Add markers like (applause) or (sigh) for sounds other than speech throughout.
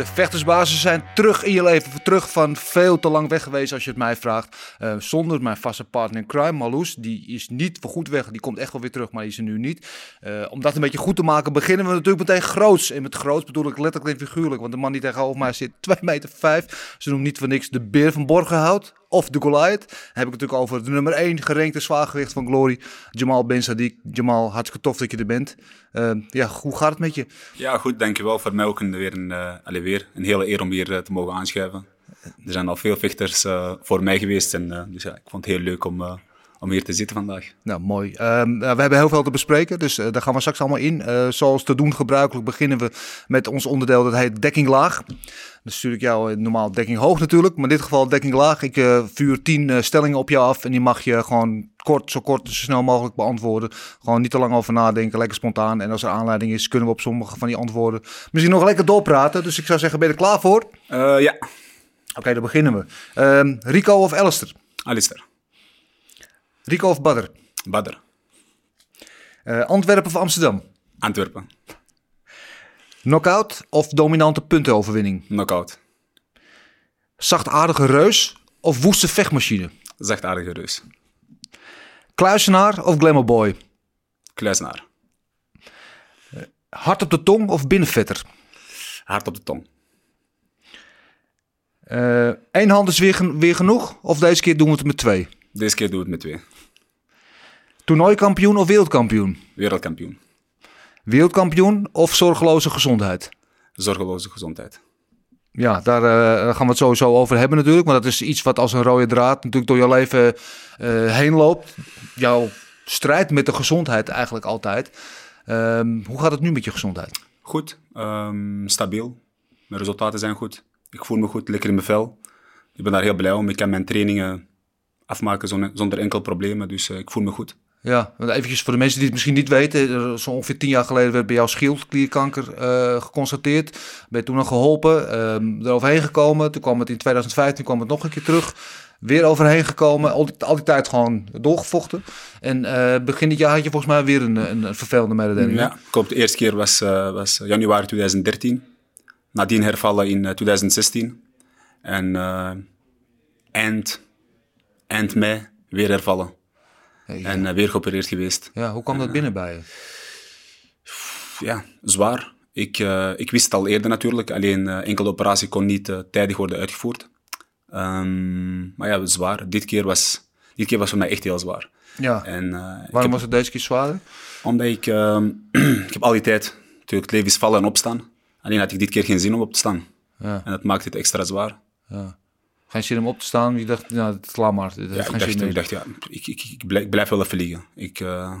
De vechtersbasis zijn terug in je leven. Terug van veel te lang weg geweest als je het mij vraagt. Uh, zonder mijn vaste partner in crime, Marloes. Die is niet voorgoed weg. Die komt echt wel weer terug, maar die is er nu niet. Uh, om dat een beetje goed te maken beginnen we natuurlijk meteen groots. En met groots bedoel ik letterlijk en figuurlijk. Want de man die tegenover mij zit (laughs) 2 meter 5. Ze noemen niet voor niks de beer van Borgenhout of de Goliath. Heb ik het natuurlijk over de nummer 1 gerenkte zwaargewicht van Glory. Jamal Ben Sadiq. Jamal, hartstikke tof dat je er bent. Uh, ja, hoe gaat het met je? Ja, goed, dankjewel. Voor mij ook weer, een, allez, weer een hele eer om hier uh, te mogen aanschuiven. Er zijn al veel vechters voor mij geweest. En, dus ja, ik vond het heel leuk om, om hier te zitten vandaag. Nou, mooi. Um, we hebben heel veel te bespreken, dus uh, daar gaan we straks allemaal in. Uh, zoals te doen gebruikelijk beginnen we met ons onderdeel dat heet dekking laag. Dat is natuurlijk jouw normaal dekking hoog natuurlijk, maar in dit geval dekking laag. Ik uh, vuur tien stellingen op jou af en die mag je gewoon kort, zo kort, zo snel mogelijk beantwoorden. Gewoon niet te lang over nadenken, lekker spontaan. En als er aanleiding is, kunnen we op sommige van die antwoorden misschien nog lekker doorpraten. Dus ik zou zeggen, ben je er klaar voor? ja. Oké, okay, dan beginnen we. Ehm, Rico of Alistair? Alistair. Rico of Badr? Badr. Uh, Antwerpen of Amsterdam? Antwerpen. Knockout of dominante puntenoverwinning? Knockout. Zachtaardige reus of woeste vechtmachine? Zachtaardige reus. Kluisenaar of glamour boy? Kluisenaar. Uh, hard op de tong of binnenvetter? Hard op de tong. Uh, Eén hand is weer, weer genoeg of deze keer doen we het met twee? Deze keer doen we het met twee. Toernooikampioen of wereldkampioen? Wereldkampioen. Wereldkampioen of zorgeloze gezondheid? Zorgeloze gezondheid. Ja, daar uh, gaan we het sowieso over hebben natuurlijk. Maar dat is iets wat als een rode draad natuurlijk door jouw leven uh, heen loopt. Jouw strijd met de gezondheid eigenlijk altijd. Um, hoe gaat het nu met je gezondheid? Goed, um, stabiel. Mijn resultaten zijn goed. Ik voel me goed, lekker in mijn vel. Ik ben daar heel blij om. Ik kan mijn trainingen afmaken zonder enkel problemen. Dus uh, ik voel me goed. Ja, eventjes voor de mensen die het misschien niet weten. Zo ongeveer tien jaar geleden werd bij jou schildklierkanker uh, geconstateerd. Ben je toen nog geholpen, um, eroverheen gekomen. Toen kwam het in 2015 kwam het nog een keer terug. Weer overheen gekomen, al die, al die tijd gewoon doorgevochten. En uh, begin dit jaar had je volgens mij weer een, een, een vervelende mededeling. Ja, klopt. De eerste keer was, uh, was januari 2013. Nadien hervallen in 2016. En eind eind mei weer hervallen. En uh, weer geopereerd geweest. Ja, hoe kwam dat binnen bij je? Ja, zwaar. Ik, uh, ik wist het al eerder natuurlijk, alleen uh, enkele operatie kon niet tijdig worden uitgevoerd. Um, maar ja, zwaar. Dit keer, was, dit keer was voor mij echt heel zwaar. Ja. En, Waarom heb, was het deze keer zwaarder? Omdat ik, (clears throat) ik heb al die tijd, natuurlijk, het leven is vallen en opstaan. Alleen had ik dit keer geen zin om op te staan. Ja. En dat maakt het extra zwaar. Ja. Geen zin om op te staan? Je dacht, nou, het is klaar maar. Ja, ik, dacht, ik dacht, ja, ik, ik, ik, blijf, ik blijf wel even liggen. Ik, uh,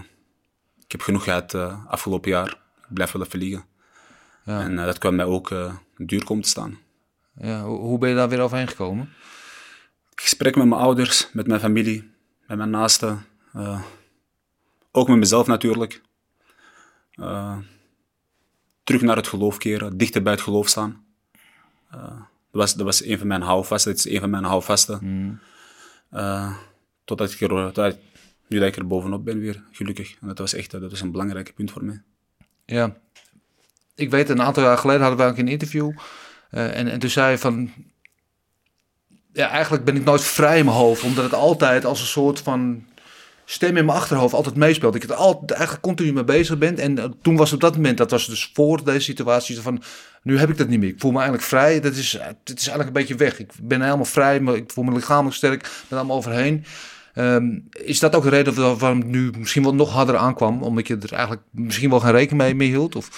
ik heb genoeg gehad uh, afgelopen jaar. Ik blijf wel even liggen. Ja. En uh, dat kwam mij ook duur komen te staan. Ja, hoe, hoe ben je daar weer overheen gekomen? Gesprek met mijn ouders, met mijn familie, met mijn naasten. ook met mezelf natuurlijk. terug naar het geloof keren, dichter bij het geloof staan. Dat was, dat was een van mijn houvasten. Dat is een van mijn houvasten. Mm. Uh, totdat ik er, totdat, nu dat ik er bovenop ben weer, gelukkig. En dat was echt dat was een belangrijk punt voor mij. Ja. Ik weet, een aantal jaar geleden hadden we ook een interview. Uh, en, en toen zei je van... Ja, eigenlijk ben ik nooit vrij in mijn hoofd. Omdat het altijd als een soort van stem in mijn achterhoofd altijd meespeelt. Ik het altijd eigenlijk continu mee bezig ben. En uh, toen was op dat moment, dat was dus voor deze situatie, van nu heb ik dat niet meer. Ik voel me eigenlijk vrij. Dat is, het is eigenlijk een beetje weg. Ik ben helemaal vrij, maar ik voel me lichamelijk sterk. ben allemaal overheen. Ehm, is dat ook de reden waar- waarom het nu misschien wel nog harder aankwam? Omdat je er eigenlijk misschien wel geen rekening mee, mee hield? Of?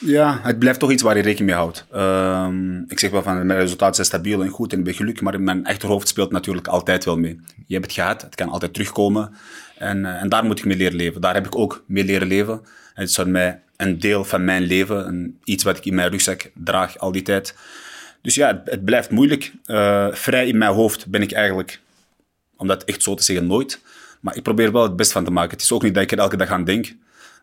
Ja, het blijft toch iets waar je rekening mee houdt. Ehm, ik zeg wel van, mijn resultaten zijn stabiel en goed en ik ben gelukkig, maar in mijn achterhoofd speelt natuurlijk altijd wel mee. Je hebt het gehad, het kan altijd terugkomen en, eh, en daar moet ik mee leren leven. Daar heb ik ook mee leren leven. En het is voor mij een deel van mijn leven, iets wat ik in mijn rugzak draag al die tijd. Dus ja, het, het blijft moeilijk. Eh, vrij in mijn hoofd ben ik eigenlijk, om dat echt zo te zeggen, nooit. Maar ik probeer wel het best van te maken. Het is ook niet dat ik er elke dag aan denk.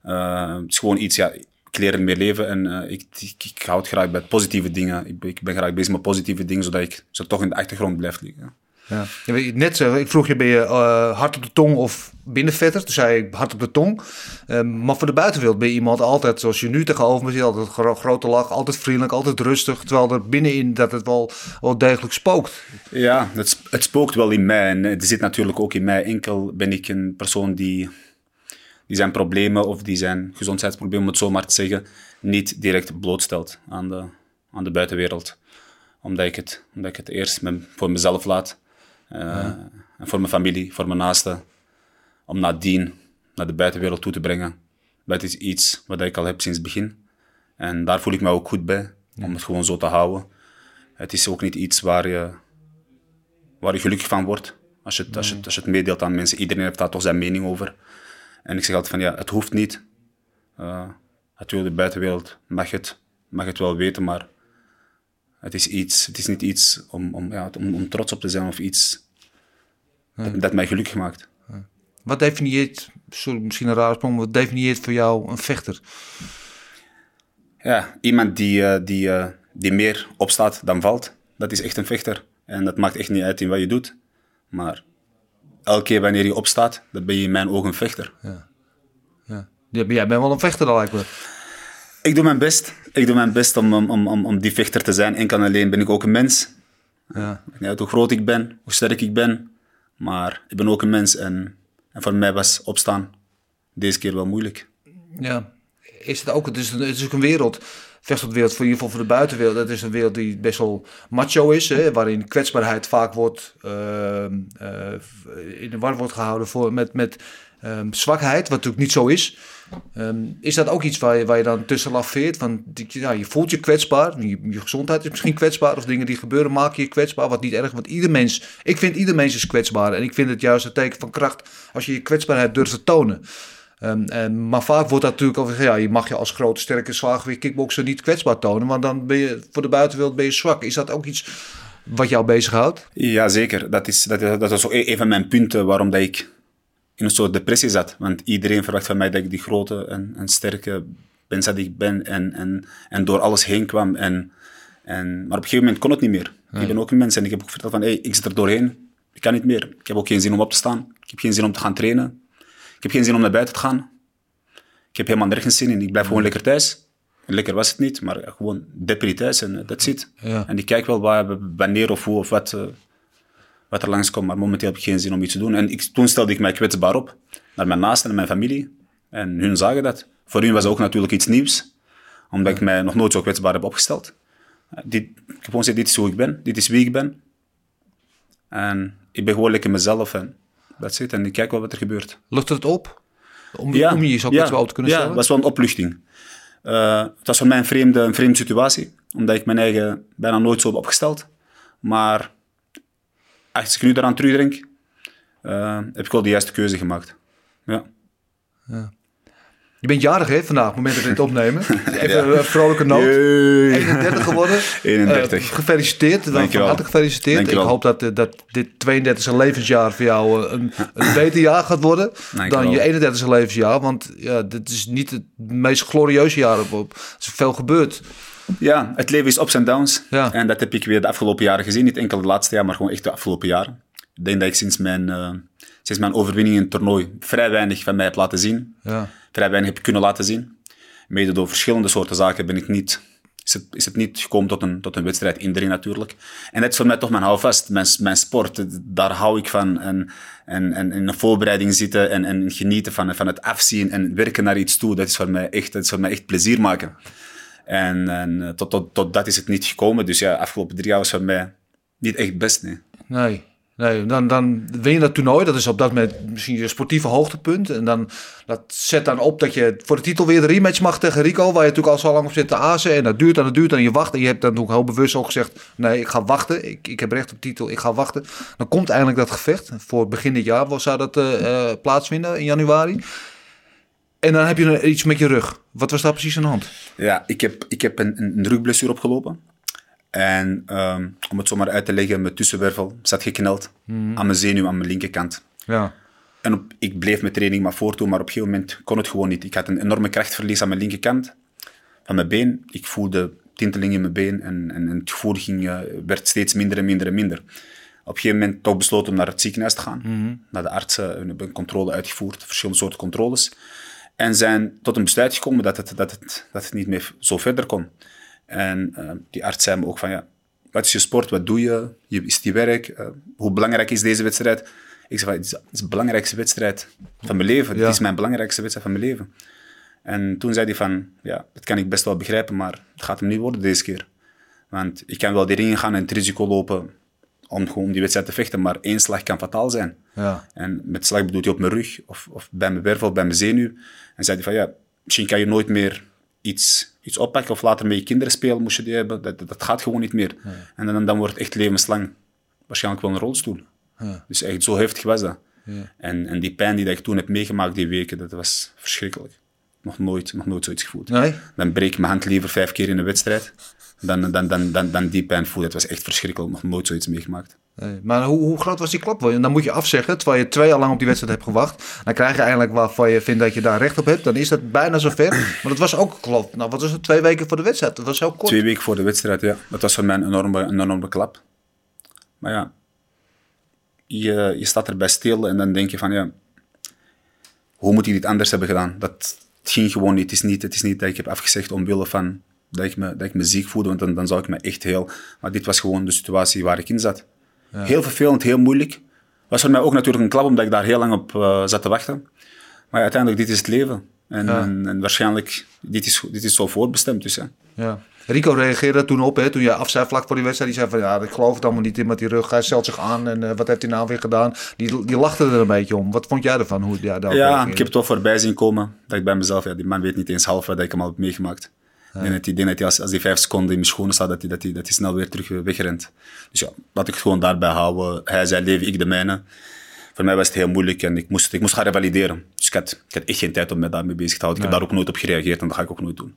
Eh, het is gewoon iets, ja, ik leer ermee leven en eh, ik, ik, ik houd graag bij positieve dingen. Ik, ben- ik ben graag bezig met positieve dingen, zodat ik zo toch in de achtergrond blijf liggen. Ja. Net zo, ik vroeg je, ben je eh, hard op de tong of binnenvetter? Toen zei ik hard op de tong. Ehm, maar voor de buitenwereld ben je iemand altijd, zoals je nu tegenover me zit, altijd gro- grote lach, altijd vriendelijk, altijd rustig. Terwijl er binnenin dat het wel, wel degelijk spookt. Ja, het, het spookt wel in mij en het zit natuurlijk ook in mij. Enkel ben ik een persoon die, die zijn problemen of die zijn gezondheidsproblemen, om het zo maar te zeggen, niet direct blootstelt aan de, aan de buitenwereld. Omdat ik het, omdat ik het eerst met- voor mezelf laat. eh, En voor mijn familie, voor mijn naasten. Om nadien naar de buitenwereld toe te brengen. Dat is iets wat ik al heb sinds het begin. En daar voel ik me ook goed bij, om het gewoon zo te houden. Het is ook niet iets waar je, waar je gelukkig van wordt. Als je, het, als, je, het- als je het meedeelt aan mensen. Iedereen heeft daar toch zijn mening over. En ik zeg altijd van ja, het hoeft niet. Eh natuurlijk, de buitenwereld mag het, mag het wel weten, maar het is, iets, het is niet iets om, om, ja, om, om trots op te zijn of iets dat, dat mij gelukkig maakt. Wat definieert, sorry, misschien een rare sprong, wat definieert voor jou een vechter? Ja, iemand die, eh, die, eh, die meer opstaat dan valt, dat is echt een vechter. En dat maakt echt niet uit in wat je doet. Maar elke keer wanneer je opstaat, dat ben je in mijn ogen een vechter. Ja, jij bent wel een vechter dan lijkt me. Ik doe mijn best. Ik doe mijn best om, om, om, om- die vechter te zijn. Enkel en alleen ben ik ook een mens. Ja. Uit hoe groot ik ben, hoe sterk ik ben. Maar ik ben ook een mens. En, en voor mij was opstaan deze keer wel moeilijk. Ja, is het ook, het is, het is ook een wereld, vechtsportwereld, voor in ieder geval voor de buitenwereld, het is een wereld die best wel macho is, hè, waarin kwetsbaarheid vaak wordt ehm, eh, in de war wordt gehouden voor, met, met ehm, zwakheid, wat natuurlijk niet zo is. Ehm, is dat ook iets waar je, waar je dan tussen laveert? Ja, je voelt je kwetsbaar, je, je gezondheid is misschien kwetsbaar, of dingen die gebeuren maken je kwetsbaar, wat niet erg, want ieder mens, ik vind ieder mens is kwetsbaar en ik vind het juist een teken van kracht als je je kwetsbaarheid durft te tonen. Ehm, en, maar vaak wordt dat natuurlijk gezegd, ja, je mag je als grote, sterke, zwaargewicht kickbokser niet kwetsbaar tonen, want dan ben je voor de buitenwereld ben je zwak. Is dat ook iets wat jou bezighoudt? Ja, zeker. Dat is, dat, is- dat is ook e- een van mijn punten waarom dat ik in een soort depressie zat. Want iedereen verwacht van mij dat ik die grote en, en sterke mens dat ik ben en, en, en door alles heen kwam. En, en, maar op een gegeven moment kon het niet meer. Ik ben ook een mens en ik heb ook verteld van, hey, ik zit er doorheen. Ik kan niet meer. Ik heb ook geen zin om op te staan. Ik heb geen zin om te gaan trainen. Ik heb geen zin om naar buiten te gaan. Ik heb helemaal nergens zin in. Ik blijf gewoon lekker thuis. Lekker was het niet, maar gewoon depri thuis en dat zit. Ja. En ik kijk wel waar, wanneer of hoe of wat, eh, wat er langskomt, maar momenteel heb ik geen zin om iets te doen. En ik, toen stelde ik mij kwetsbaar op naar mijn naasten en mijn familie. En hun zagen dat. Voor hun was het ook natuurlijk iets nieuws, omdat ik mij nog nooit zo kwetsbaar heb opgesteld. Eh, Dit, ik heb gewoon gezegd, dit is hoe ik ben, dit is wie ik ben. En ik ben gewoon lekker mezelf en dat zit. En ik kijk wel wat er gebeurt. Lucht het op? Om, om je jezelf kwetsbaar op te kunnen ja, stellen? het was wel een opluchting. Eh, het was voor mij een vreemde, een vreemde situatie, omdat ik mijn eigen bijna nooit zo heb opgesteld. Maar als ik nu daaraan terugdenk, eh, heb ik wel de juiste keuze gemaakt. Ja. Je bent jarig hè, vandaag, op het moment dat we dit opnemen. (laughs) Even een vrolijke noot. Yay. 31 geworden. (laughs) 31. Eh, gefeliciteerd. Dankjewel. harte gefeliciteerd. Dankjewel. Ik hoop dat, eh, dat dit 32e levensjaar voor jou eh, een, een (laughs) beter jaar gaat worden Dankjewel. dan je 31e levensjaar. Want ja, dit is niet het meest glorieuze jaar op. op. Er is veel gebeurd. ja, het leven is ups en downs. Ja. En dat heb ik weer de afgelopen jaren gezien. Niet enkel de laatste jaar, maar gewoon echt de afgelopen jaren. Ik denk dat ik sinds mijn, eh, sinds mijn overwinning in het toernooi vrij weinig van mij heb laten zien. Ja. vrij weinig heb kunnen laten zien. Mede door verschillende soorten zaken ben ik niet, is, het, is het niet gekomen tot een, tot een wedstrijd indringen natuurlijk. En dat is voor mij toch mijn houvast, mijn, mijn sport. Daar hou ik van. En, en, en in een voorbereiding zitten en, en genieten van, van het afzien en werken naar iets toe. Dat is voor mij echt, dat is voor mij echt plezier maken. En, en eh, tot, tot, tot dat is het niet gekomen. Dus ja, afgelopen drie jaar was voor mij niet echt best, nee. Nee. Nee, dan, dan win je dat toernooi. Dat is op dat moment misschien je sportieve hoogtepunt. En dan, dat zet dan op dat je voor de titel weer de rematch mag tegen Rico. Waar je natuurlijk al zo lang op zit te azen. En dat duurt en dat duurt en je wacht. En je hebt dan ook heel bewust ook gezegd... Nee, ik ga wachten. Ik, ik heb recht op titel. Ik ga wachten. Dan komt eindelijk dat gevecht. Voor begin dit jaar zou dat eh, eh, plaatsvinden in januari. En dan heb je iets met je rug. Wat was daar precies aan de hand? Ja, ik heb, ik heb een, een rugblessure opgelopen. En ehm, om het zomaar uit te leggen, mijn tussenwervel zat gekneld aan mijn zenuw aan mijn linkerkant. Ja. En op, ik bleef mijn training maar voortdoen, maar op een gegeven moment kon het gewoon niet. Ik had een enorme krachtverlies aan mijn linkerkant van mijn been. Ik voelde tinteling in mijn been en, en, en het gevoel ging, eh, werd steeds minder en minder en minder. Op een gegeven moment toch besloten om naar het ziekenhuis te gaan. Naar de artsen, we hebben een controle uitgevoerd, verschillende soorten controles. En zijn tot een besluit gekomen dat het, dat het, dat het niet meer zo verder kon. En eh, die arts zei me ook van, ja, wat is je sport, wat doe je, je is die werk, Eh, hoe belangrijk is deze wedstrijd? Ik zei van, het is, het is de belangrijkste wedstrijd van mijn leven. Ja. Het is mijn belangrijkste wedstrijd van mijn leven. En toen zei hij van, ja, dat kan ik best wel begrijpen, maar het gaat hem niet worden deze keer. Want ik kan wel die ring gaan en het risico lopen om gewoon die wedstrijd te vechten, maar één slag kan fataal zijn. Ja. En met slag bedoelt hij op mijn rug of, of bij mijn wervel of bij mijn zenuw. En zei hij van ja, misschien kan je nooit meer iets, iets oppakken of later met je kinderen spelen, moest je die hebben. Dat, dat, dat gaat gewoon niet meer. En dan, dan wordt het echt levenslang waarschijnlijk wel een rolstoel. Dus echt zo heftig was dat. En, en die pijn die dat ik toen heb meegemaakt die weken, dat was verschrikkelijk. Nog nooit, nog nooit zoiets gevoeld. Nee? Dan breek ik mijn hand liever vijf keer in een wedstrijd dan, dan, dan, dan, dan die pijn voelen. Het was echt verschrikkelijk. Nog nooit zoiets meegemaakt. Nee, Maar hoe, hoe groot was die klap? Dan moet je afzeggen, terwijl je twee jaar lang op die wedstrijd hebt gewacht. Dan krijg je eindelijk waarvan je vindt dat je daar recht op hebt. Dan is dat bijna zover. Maar dat was ook klop. Nou, wat was het? Twee weken voor de wedstrijd. Dat was heel kort. Twee weken voor de wedstrijd, ja. Dat was voor mij een enorme, een enorme klap. Maar ja, je, je staat erbij stil en dan denk je van, ja, hoe moet ik dit anders hebben gedaan? Dat het ging gewoon niet. Het is niet, het is niet dat ik heb afgezegd omwille van dat ik me, dat ik me ziek voelde, want dan, dan zou ik me echt heel... Maar dit was gewoon de situatie waar ik in zat. Heel vervelend, heel moeilijk. Was voor mij ook natuurlijk een klap, omdat ik daar heel lang op eh, zat te wachten. Maar uiteindelijk, dit is het leven. En, en, en waarschijnlijk, dit is, dit is zo voorbestemd. Dus, ja. Ja. Rico reageerde toen op, hè, toen je afzei vlak voor die wedstrijd. Die zei van, ja, ik geloof het allemaal niet in met die rug. Hij stelt zich aan en eh, wat heeft hij nou weer gedaan? Die, die lachte er een beetje om. Wat vond jij ervan? Hoe ja, Ja, reageerde? ik heb het toch voorbij zien komen. Dat ik bij mezelf, ja, die man weet niet eens half wat ik hem al heb meegemaakt. Ik denk dat hij, ik denk dat hij als, als die vijf seconden in mijn schoenen staat, dat hij, dat hij, dat hij snel weer terug eh, wegrent. Dus ja, laat ik het gewoon daarbij houden. Hij zei leven, ik de mijne. Voor mij was het heel moeilijk en ik moest, ik moest gaan revalideren. Dus ik had, ik had echt geen tijd om me daarmee bezig te houden. Ik heb daar ook nooit op gereageerd en dat ga ik ook nooit doen.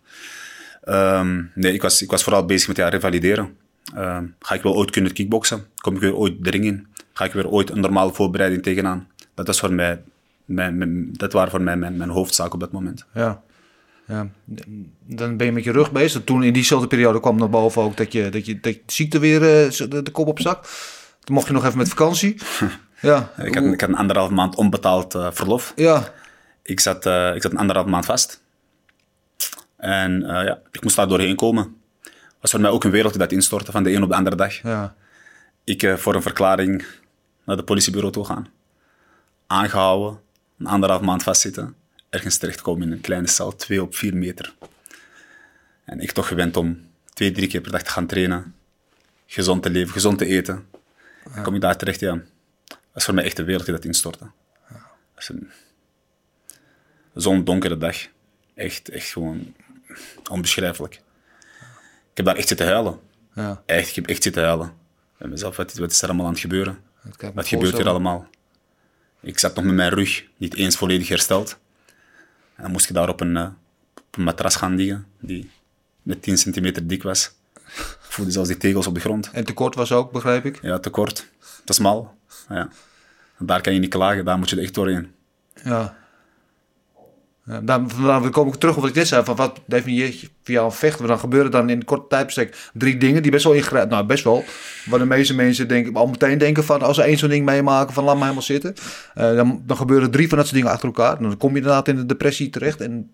Ehm, nee, ik was, ik was vooral bezig met ja, revalideren. Ehm, ga ik wel ooit kunnen kickboksen? Kom ik weer ooit de ring in? Ga ik weer ooit een normale voorbereiding tegenaan? Dat, was voor mij, mijn, mijn- dat waren voor mij mijn, mijn hoofdzaak op dat moment. Ja. Ja. Dan ben je met je rug bezig. Toen in diezelfde periode kwam naar boven ook dat je, dat je, dat je ziekte weer eh, de, de kop op zak. Toen mocht je nog even met vakantie. (laughs) Ja. Ik had, ik had een anderhalf maand onbetaald eh, verlof. Ja. Ik zat, eh, ik zat een anderhalf maand vast. En ja, ik moest daar doorheen komen. was voor mij ook een wereld dat instortte van de een op de andere dag. Ja. Ik voor een verklaring naar de politiebureau toe gaan. Aangehouden, een anderhalf maand vastzitten. Ergens terechtkomen in een kleine cel, twee op vier meter. En ik toch gewend om twee, drie keer per dag te gaan trainen. Gezond te leven, gezond te eten. Dan kom ik daar terecht, ja. Dat is voor mij echt een wereld die dat instortte. Zo'n donkere dag. Echt, echt gewoon onbeschrijfelijk. Ik heb daar echt zitten huilen. Ja. Echt, ik heb echt zitten huilen. Bij mezelf, wat, wat is er allemaal aan het gebeuren? Wat gebeurt hier allemaal? Ik zat nog met mijn rug niet eens volledig hersteld. En dan moest ik daar op een, eh, op een matras gaan liggen, die met 10 centimeter dik was. Ik voelde zelfs die tegels op de grond. En tekort was ook, begreep ik. Ja, te kort, te smal. Ja. Daar kan je niet klagen, daar moet je er echt doorheen. Ja. Ja, dan, dan kom ik terug op wat ik net zei. Van wat definieer je een vechten? Dan gebeuren dan in een korte tijdbestek drie dingen die best wel ingrijpen. Nou, best wel. Waar de meeste mensen denken, al meteen denken van als ze één zo'n ding meemaken van laat me helemaal zitten. Eh, dan, dan gebeuren drie van dat soort dingen achter elkaar. Dan kom je inderdaad in de depressie terecht. En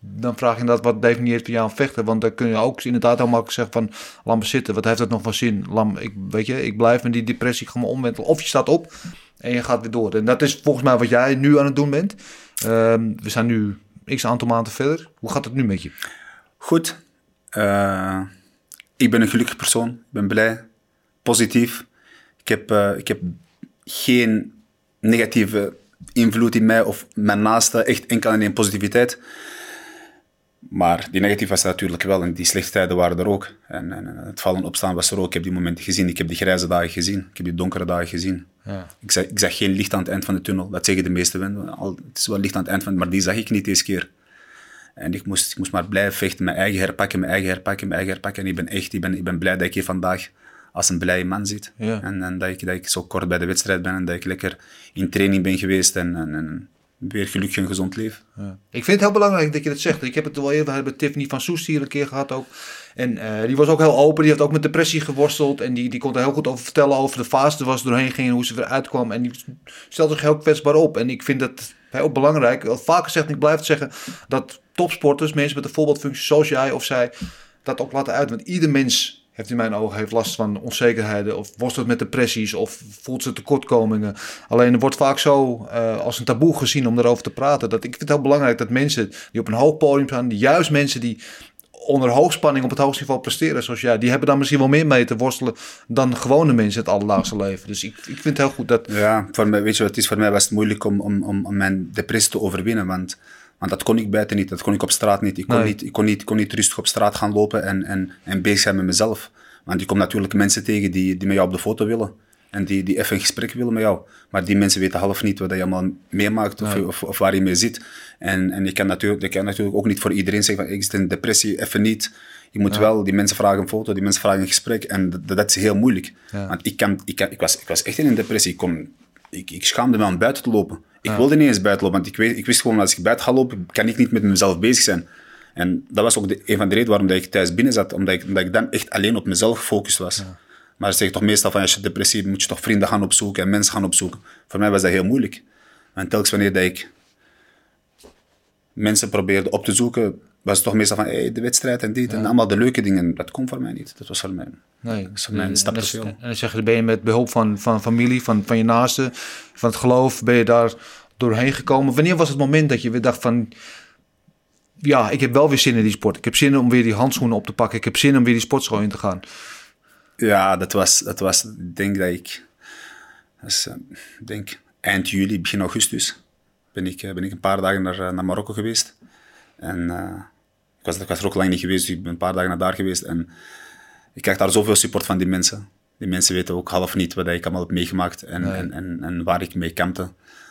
dan vraag je inderdaad wat definieert jou een vechten. Want dan kun je ook inderdaad heel makkelijk zeggen van laat me zitten. Wat heeft dat nog van zin? Ik, weet je, ik blijf met die depressie gewoon omwentelen. Of je staat op en je gaat weer door. En dat is volgens mij wat jij nu aan het doen bent. Ehm, we zijn nu x aantal maanden verder. Hoe gaat het nu met je? Goed. Eh, ik ben een gelukkig persoon. Ik ben blij. Positief. Ik heb, eh, ik heb geen negatieve invloed in mij of mijn naaste, echt enkel en één positiviteit. Maar die negatief was er natuurlijk wel en die slechte tijden waren er ook. En, en het vallen opstaan was er ook. Ik heb die momenten gezien, ik heb die grijze dagen gezien, ik heb die donkere dagen gezien. Ja. Ik, zag, ik zag geen licht aan het eind van de tunnel. Dat zeggen de meeste mensen. Al, het is wel licht aan het eind van maar die zag ik niet deze keer. En ik moest, ik moest maar blijven vechten, mijn eigen herpakken, mijn eigen herpakken, mijn eigen herpakken. En ik ben echt, ik ben, ik ben blij dat ik hier vandaag als een blije man zit. Ja. En, en dat, ik, dat ik zo kort bij de wedstrijd ben en dat ik lekker in training ben geweest en, en, en weer gelukkig en gezond leef. Ja. Ik vind het heel belangrijk dat je dat zegt. Ik heb het wel eerder, we hebben Tiffany van Soest hier een keer gehad ook. En eh, die was ook heel open. Die heeft ook met depressie geworsteld. En die, die kon er heel goed over vertellen over de fase er was doorheen ging en hoe ze weer uitkwam. En die stelde zich heel kwetsbaar op. En ik vind dat heel belangrijk. Vaker zegt, en ik blijf het zeggen, dat topsporters, mensen met een voorbeeldfunctie zoals jij of zij, dat ook laten uit. Want ieder mens heeft in mijn ogen heeft last van onzekerheden of worstelt met depressies of voelt ze tekortkomingen. Alleen er wordt vaak zo eh, als een taboe gezien om erover te praten. Dat ik vind het heel belangrijk dat mensen die op een hoog podium staan, juist mensen die onder hoogspanning op het hoogste niveau presteren zoals jij, die hebben daar misschien wel meer mee te worstelen dan gewone mensen het allerlaagste leven. Dus ik, ik vind het heel goed dat... Ja, voor mij, weet je wat het is? Voor mij was het moeilijk om, om, om, om mijn depressie te overwinnen, want, want dat kon ik buiten niet, dat kon ik op straat niet. Ik kon, Nee. niet, ik kon, niet, kon niet rustig op straat gaan lopen en, en, en bezig zijn met mezelf. Want je komt natuurlijk mensen tegen die, die met jou op de foto willen. En die, die even een gesprek willen met jou. Maar die mensen weten half niet wat je allemaal meemaakt of, of, of waar je mee zit. En, en je, kan natuurlijk, je kan natuurlijk ook niet voor iedereen zeggen van ik zit in depressie, even niet. Je moet wel, die mensen vragen een foto, die mensen vragen een gesprek. En dat, dat is heel moeilijk. Ja. Want ik, kan, ik, kan, ik, was, ik was echt in een depressie. Ik, kon, ik, ik schaamde me om buiten te lopen. Ik wilde niet eens buiten lopen, want ik, weet, ik wist gewoon als ik buiten ga lopen, kan ik niet met mezelf bezig zijn. En dat was ook de, een van de redenen waarom dat ik thuis binnen zat, omdat ik, omdat ik dan echt alleen op mezelf gefocust was. Maar ze zeggen toch meestal van als je depressie moet je toch vrienden gaan opzoeken en mensen gaan opzoeken. Voor mij was dat heel moeilijk. En telkens wanneer dat ik mensen probeerde op te zoeken, was het toch meestal van hey, de wedstrijd en dit en allemaal de leuke dingen. Dat kon voor mij niet. Dat was voor mij. Nee, Dat voor mij een stap en te dan- veel. En dan zeg je, ben je met behulp van, van familie, van, van je naasten, van het geloof, ben je daar doorheen gekomen? Wanneer was het moment dat je weer dacht van, ja, ik heb wel weer zin in die sport. Ik heb zin om weer die handschoenen op te pakken. Ik heb zin om weer die sportschool in te gaan. Ja, dat was, dat was, ik denk dat ik, ik denk eind juli, begin augustus, ben ik, eh, ben ik een paar dagen naar, eh, naar Marokko geweest. En ik, was, ik was er ook lang niet geweest, dus ik ben een paar dagen naar daar geweest. En ik krijg daar zoveel support van die mensen. Die mensen weten ook half niet wat ik allemaal heb meegemaakt en, en, en, en waar ik mee kampte.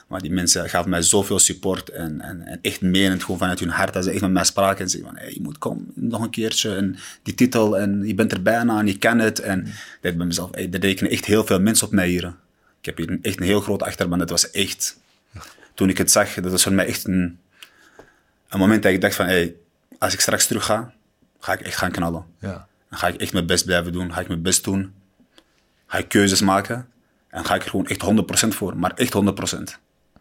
Maar die mensen gaven mij zoveel support en, en, en echt menend, gewoon vanuit hun hart. Dat ze echt met mij spraken en zeiden van, hey, je moet komen, nog een keertje. En die titel, en je bent er bijna en je kan het. En ik dacht bij mezelf, hey, er rekenen echt heel veel mensen op mij hier. Ik heb hier echt een heel groot achterban. Dat was echt, toen ik het zag, dat was voor mij echt een, een moment dat ik dacht van, hey, als ik straks terug ga, ga ik echt gaan knallen. Ja. Dan ga ik echt mijn best blijven doen. Ga ik mijn best doen. Ga ik keuzes maken. En ga ik er gewoon echt 100% voor. Maar echt 100%.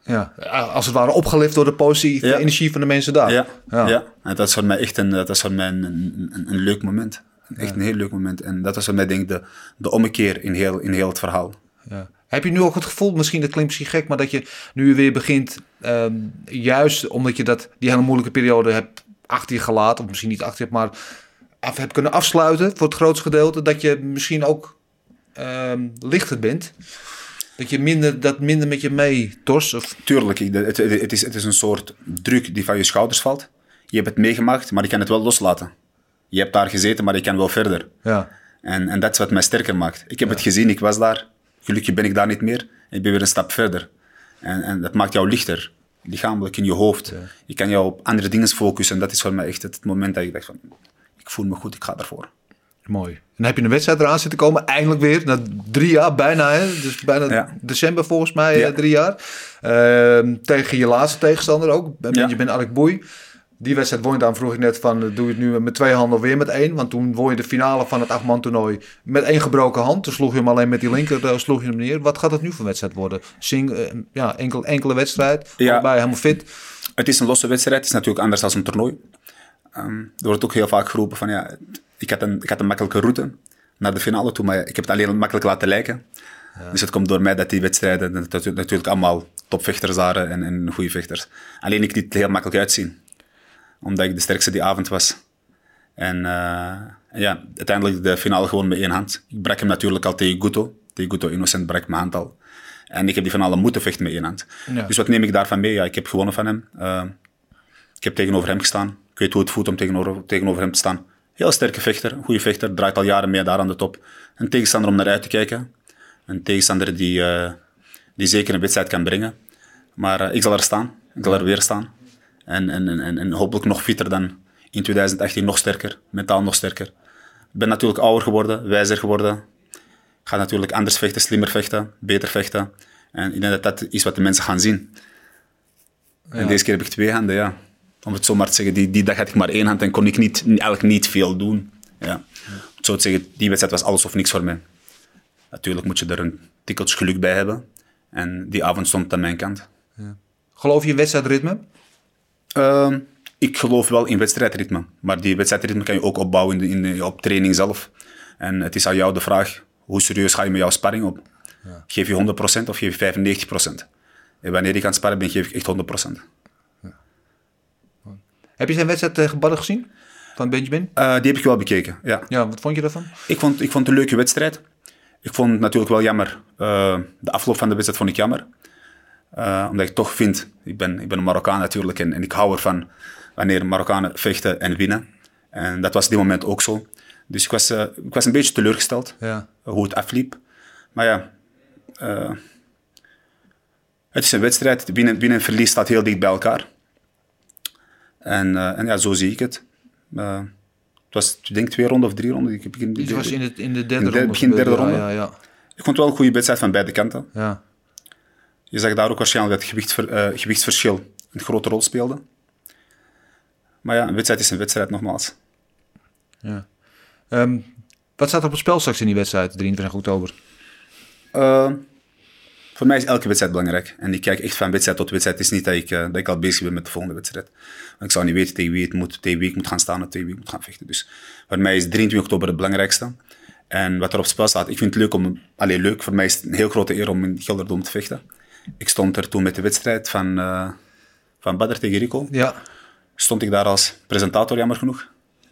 Ja, als het ware opgelift door de positieve Ja. energie van de mensen daar. Ja, Ja. ja. En dat is voor mij echt een, dat is voor mij een, een, een, leuk moment. Echt een heel leuk moment. En dat was voor mij denk ik de, de ommekeer in heel, in heel het verhaal. Ja. Heb je nu ook het gevoel, misschien dat klinkt misschien gek, maar dat je nu weer begint, ehm, juist omdat je dat, die hele moeilijke periode hebt achter je gelaten, of misschien niet achter je, hebt, maar af hebt kunnen afsluiten voor het grootste gedeelte, dat je misschien ook ehm, lichter bent? Dat je minder, dat minder met je mee torst? Of, Tuurlijk, het, het is, het is een soort druk die van je schouders valt. Je hebt het meegemaakt, maar je kan het wel loslaten. Je hebt daar gezeten, maar je kan wel verder. ja. En, en dat is wat mij sterker maakt. Ik heb het gezien, ik was daar. Gelukkig ben ik daar niet meer. Ik ben weer een stap verder. En, en dat maakt jou lichter. Lichamelijk, in je hoofd. Je kan jou op andere dingen focussen. En dat is voor mij echt het moment dat ik dacht van... Ik voel me goed, ik ga ervoor. Mooi. En dan heb je een wedstrijd eraan zitten komen, eindelijk weer, na drie jaar bijna, hè? dus bijna Ja. december volgens mij, Ja. eh, drie jaar. Ehm, tegen je laatste tegenstander ook, Ja. Benjamin Alekboei. Die wedstrijd won je dan, vroeg ik net van, eh, doe je het nu met twee handen of weer met één? Want toen won je de finale van het achtman toernooi met één gebroken hand. Toen sloeg je hem alleen met die linker, eh, sloeg je hem neer. Wat gaat het nu voor wedstrijd worden? Sing, eh, ja, enkel, enkele wedstrijd, Ja. allebei helemaal fit. Het is een losse wedstrijd. Het is natuurlijk anders dan een toernooi. Ehm, er wordt ook heel vaak geroepen van... Ja, ik, had een, ik had een makkelijke route naar de finale toe. Maar ik heb het alleen makkelijk laten lijken. Dus het komt door mij dat die wedstrijden dat natuurlijk allemaal topvechters waren en, en goede vechters. Alleen ik liet het heel makkelijk uitzien. Omdat ik de sterkste die avond was. En eh, ja, uiteindelijk de finale gewoon met één hand. Ik brak hem natuurlijk al tegen Guto, Tegen Guto Innocent brak mijn hand al. En ik heb die van alle moeten vechten met één hand. Ja. Dus wat neem ik daarvan mee? Ja, ik heb gewonnen van hem. Eh, ik heb tegenover hem gestaan. Ik weet hoe het voelt om tegenover, tegenover hem te staan. Heel sterke vechter, een goede vechter, draait al jaren mee daar aan de top. Een tegenstander om naar uit te kijken. Een tegenstander die, eh, die zeker een wedstrijd kan brengen. Maar eh, ik zal er staan. Ik zal er weer staan. En, en, en, en hopelijk nog fitter dan in 2018, nog sterker. Mentaal nog sterker. Ik ben natuurlijk ouder geworden, wijzer geworden. Ga natuurlijk anders vechten, slimmer vechten, beter vechten. En ik denk dat dat is wat de mensen gaan zien. En deze keer heb ik twee handen, ja. Om het zo maar te zeggen, die, die dag had ik maar één hand en kon ik niet, eigenlijk niet veel doen. Ja. Om het zo te zeggen, die wedstrijd was alles of niks voor mij. Natuurlijk moet je er een tikkeltje geluk bij hebben. En die avond stond het aan mijn kant. Geloof je in wedstrijdritme? Ehm, ik geloof wel in wedstrijdritme. Maar die wedstrijdritme kan je ook opbouwen in de, in de, op training zelf. En het is aan jou de vraag, hoe serieus ga je met jouw sparring op? Geef je 100% of geef je 95%? En wanneer ik aan het sparren ben, geef ik echt 100%. Heb je zijn wedstrijd tegen Badden gezien? Van Benjamin? Eh, die heb ik wel bekeken, ja. Ja, wat vond je daarvan? Ik vond, ik vond het een leuke wedstrijd. Ik vond het natuurlijk wel jammer. eh, de afloop van de wedstrijd vond ik jammer. Eh, omdat ik toch vind, ik ben, ik ben een Marokkaan natuurlijk en, en ik hou ervan wanneer Marokkanen vechten en winnen. En dat was dit moment ook zo. Dus ik was, eh, ik was een beetje teleurgesteld Ja. eh, hoe het afliep. Maar ja, eh, het is een wedstrijd. Winnen, winnen en verlies staat heel dicht bij elkaar. En, eh, en ja, zo zie ik het. Eh, het was, ik denk, twee ronden of drie ronden. Ik, heb, ik, Het was in, het, in de derde In de ronde. begin derde gebeurd, ronde. Ja, ja, ik vond het wel een goede wedstrijd van beide kanten. ja. Je zag daar ook waarschijnlijk dat het gewichtver, eh, gewichtsverschil een grote rol speelde. Maar ja, een wedstrijd is een wedstrijd, nogmaals. ja. Ehm, wat staat er op het spel straks in die wedstrijd, 23 oktober? Voor mij is elke wedstrijd belangrijk. En ik kijk echt van wedstrijd tot wedstrijd. Het is niet dat ik, eh, dat ik al bezig ben met de volgende wedstrijd. Want ik zou niet weten tegen wie, het moet, tegen wie ik moet gaan staan en tegen wie ik moet gaan vechten. Dus voor mij is 23 oktober het belangrijkste. En wat er op spel staat, ik vind het leuk om... Allee, leuk. Voor mij is het een heel grote eer om in Gelderdoom te vechten. Ik stond er toen met de wedstrijd van, eh van Badr tegen Rico. Ja. stond ik daar als presentator, jammer genoeg.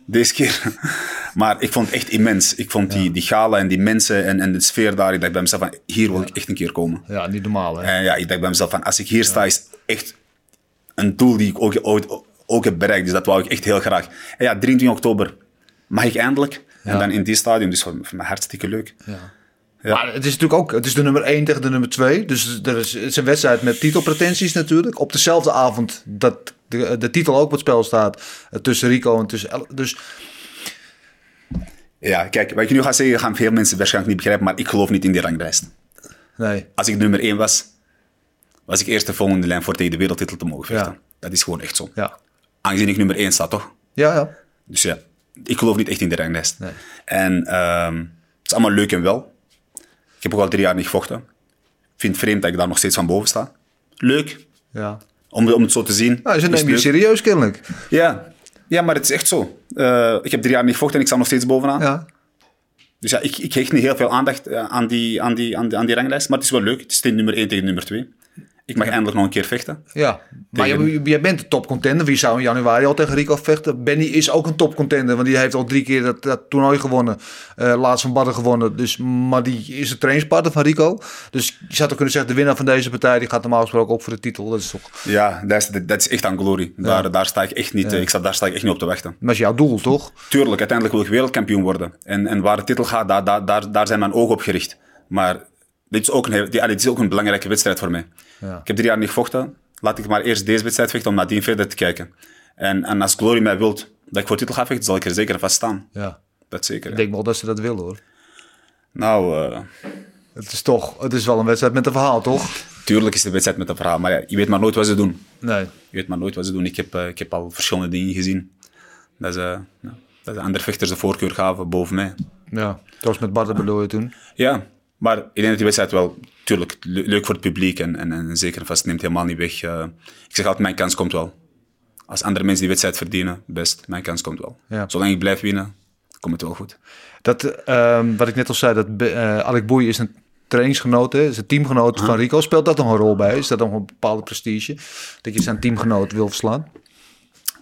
Deze keer. (laughs) maar ik vond het echt immens. Ik vond die, die gala en die mensen en, en de sfeer daar. Ik dacht bij mezelf van, hier wil ik echt een keer komen. Ja, niet normaal, hè? En ja, ik dacht bij mezelf van, als ik hier sta, is echt een doel die ik ook, ooit ook heb bereikt. Dus dat wou ik echt heel graag. En ja, 23 oktober mag ik eindelijk. En dan in die stadium. Dus voor mij hartstikke leuk. Ja. Ja. Maar het is natuurlijk ook, het is de nummer 1 tegen de nummer 2. Dus er is, het is een wedstrijd met titelpretenties natuurlijk. Op dezelfde avond dat de, de titel ook op het spel staat. eh, tussen Rico en tussen... El- Dus Ja, kijk, wat ik nu ga zeggen, gaan veel mensen waarschijnlijk niet begrijpen. Maar ik geloof niet in die ranglijst. nee, Als ik nummer 1 was, was ik eerst de volgende lijn voor tegen de wereldtitel te mogen vechten. Ja. Dat is gewoon echt zo. ja. Aangezien ik nummer 1 sta, toch? Ja, ja. Dus ja, ik geloof niet echt in de ranglijst. Nee. En ehm, het is allemaal leuk en wel. Ik heb ook al drie jaar niet gevochten. Ik vind het vreemd dat ik daar nog steeds van boven sta. Leuk, ja. om, om het zo te zien. Nou, ze nemen je serieus kennelijk. Ja. ja, maar het is echt zo. Eh, ik heb drie jaar niet gevochten en ik sta nog steeds bovenaan. Ja. Dus ja, ik, ik hecht niet heel veel aandacht eh, aan die, aan, die, aan, die, aan die ranglijst. Maar het is wel leuk. Het is nummer 1 tegen nummer 2. Ik mag eindelijk nog een keer vechten. Ja, maar Tegen- je bent een topcontender. Wie zou in januari al tegen Rico vechten? Benny is ook een topcontender, want die heeft al drie keer dat, dat toernooi gewonnen. Eh, laatst van Badden gewonnen. Dus, maar die is de trainingspartner van Rico. Dus je zou toch kunnen zeggen, de winnaar van deze partij die gaat normaal gesproken op voor de titel. Dat is toch, Ja, dat is, dat is echt aan glory. Daar, daar sta ik echt niet, eh, ik sta, daar sta ik echt niet op te wachten. dat is jouw doel, toch? Tuurlijk, uiteindelijk wil ik wereldkampioen worden. En, en waar de titel gaat, daar, daar, daar, daar zijn mijn ogen op gericht. Maar dit is ook een, dit is ook een belangrijke wedstrijd voor mij. Ja. Ik heb drie jaar niet gevochten. Laat ik maar eerst deze wedstrijd vechten om nadien verder te kijken. En, en als Glory mij wilt dat ik voor titel ga vechten, zal ik er zeker vast staan. Ja. Dat zeker. Ik denk wel dat ze dat willen, hoor. Nou, eh, Het is toch, het is wel een wedstrijd met een verhaal, toch? tuurlijk is de wedstrijd met een verhaal. Maar ja, je weet maar nooit wat ze doen. Nee. Je weet maar nooit wat ze doen. Ik heb, eh, ik heb al verschillende dingen gezien. Dat ze, ja, dat de andere vechters de voorkeur gaven boven mij. Ja, zoals met Bart bedoel je toen. Ja, maar ik denk dat die wedstrijd wel, tuurlijk, le- leuk voor het publiek en, en, en zeker en vast neemt helemaal niet weg. eh, ik zeg altijd, mijn kans komt wel. Als andere mensen die wedstrijd verdienen, best, mijn kans komt wel. Ja. Zolang ik blijf winnen, komt het wel goed. Dat, ehm, wat ik net al zei, dat eh, Alec Boei is een trainingsgenoot, hè, is een teamgenoot van Rico. Speelt dat nog een rol bij? Is dat nog een bepaalde prestige? Dat je zijn teamgenoot wil verslaan?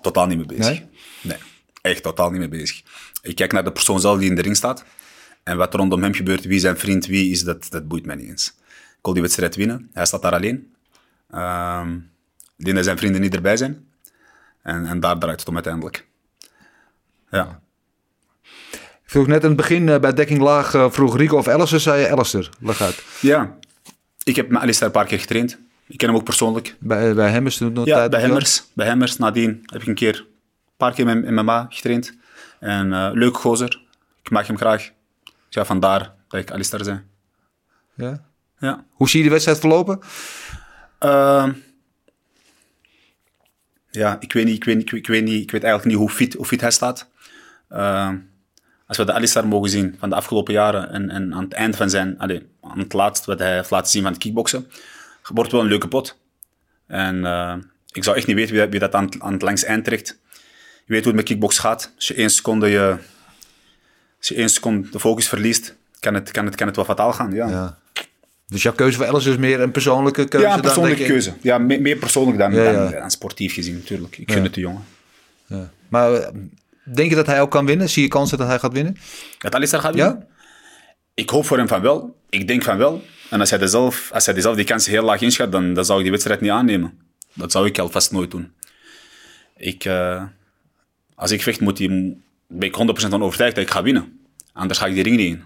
Totaal niet mee bezig. Nee? Nee, echt totaal niet mee bezig. Ik kijk naar de persoon zelf die in de ring staat. En wat er rondom hem gebeurt, wie zijn vriend, wie is, dat, dat boeit mij niet eens. Ik wil die wedstrijd winnen. Hij staat daar alleen. Ehm, ik denk dat zijn vrienden niet erbij zijn. En, en daar draait het om uiteindelijk. Ja. Ik vroeg net in het begin eh, bij dekking laag, eh, vroeg Rico of Alistair, zei je Alistair. Leg uit. ja. Ik heb met Alistair een paar keer getraind. Ik ken hem ook persoonlijk. Bij, bij hem is toen nog Ja, tijd- bij Hemmers. Bij Hemmers. Nadien heb ik een keer, een paar keer met MMA getraind. En eh leuk gozer. Ik mag hem graag. Ja, vandaar dat ik Alistair zei. Ja. Ja. Hoe zie je de wedstrijd verlopen? Ehm, ja, ik weet, niet, ik, weet, niet, ik, weet niet, ik weet eigenlijk niet hoe fit, hoe fit hij staat. Ehm, als we de Alistar mogen zien van de afgelopen jaren en, en aan het eind van zijn, allee, aan het laatst wat hij heeft laten zien van het kickboksen, wordt wel een leuke pot. En eh, ik zou echt niet weten wie dat, wie dat aan, het- aan het langs eind trekt. Je weet hoe het met kickbox gaat. Als je één seconde, je, als je één seconde de focus verliest, kan het, kan het, kan het wel fataal gaan. Ja, Ja. Dus jouw keuze voor Alistair is meer een persoonlijke keuze? ja, een dan, persoonlijke ik? keuze. Ja, me- meer persoonlijk dan, Ja, dan, ja. dan sportief gezien, natuurlijk. Ik gun het de jongen. Ja. Maar eh, denk je dat hij ook kan winnen? Zie je kansen dat hij gaat winnen? Dat Alistar gaat Ja? winnen? Ik hoop voor hem van wel. Ik denk van wel. En als hij, zelf, als hij die zelf die kans heel laag inschat, dan, dan zou ik die wedstrijd niet aannemen. Dat zou ik alvast nooit doen. Ik, eh, als ik vecht, moet die, ben ik 100% van overtuigd dat ik ga winnen. Anders ga ik die ring niet in.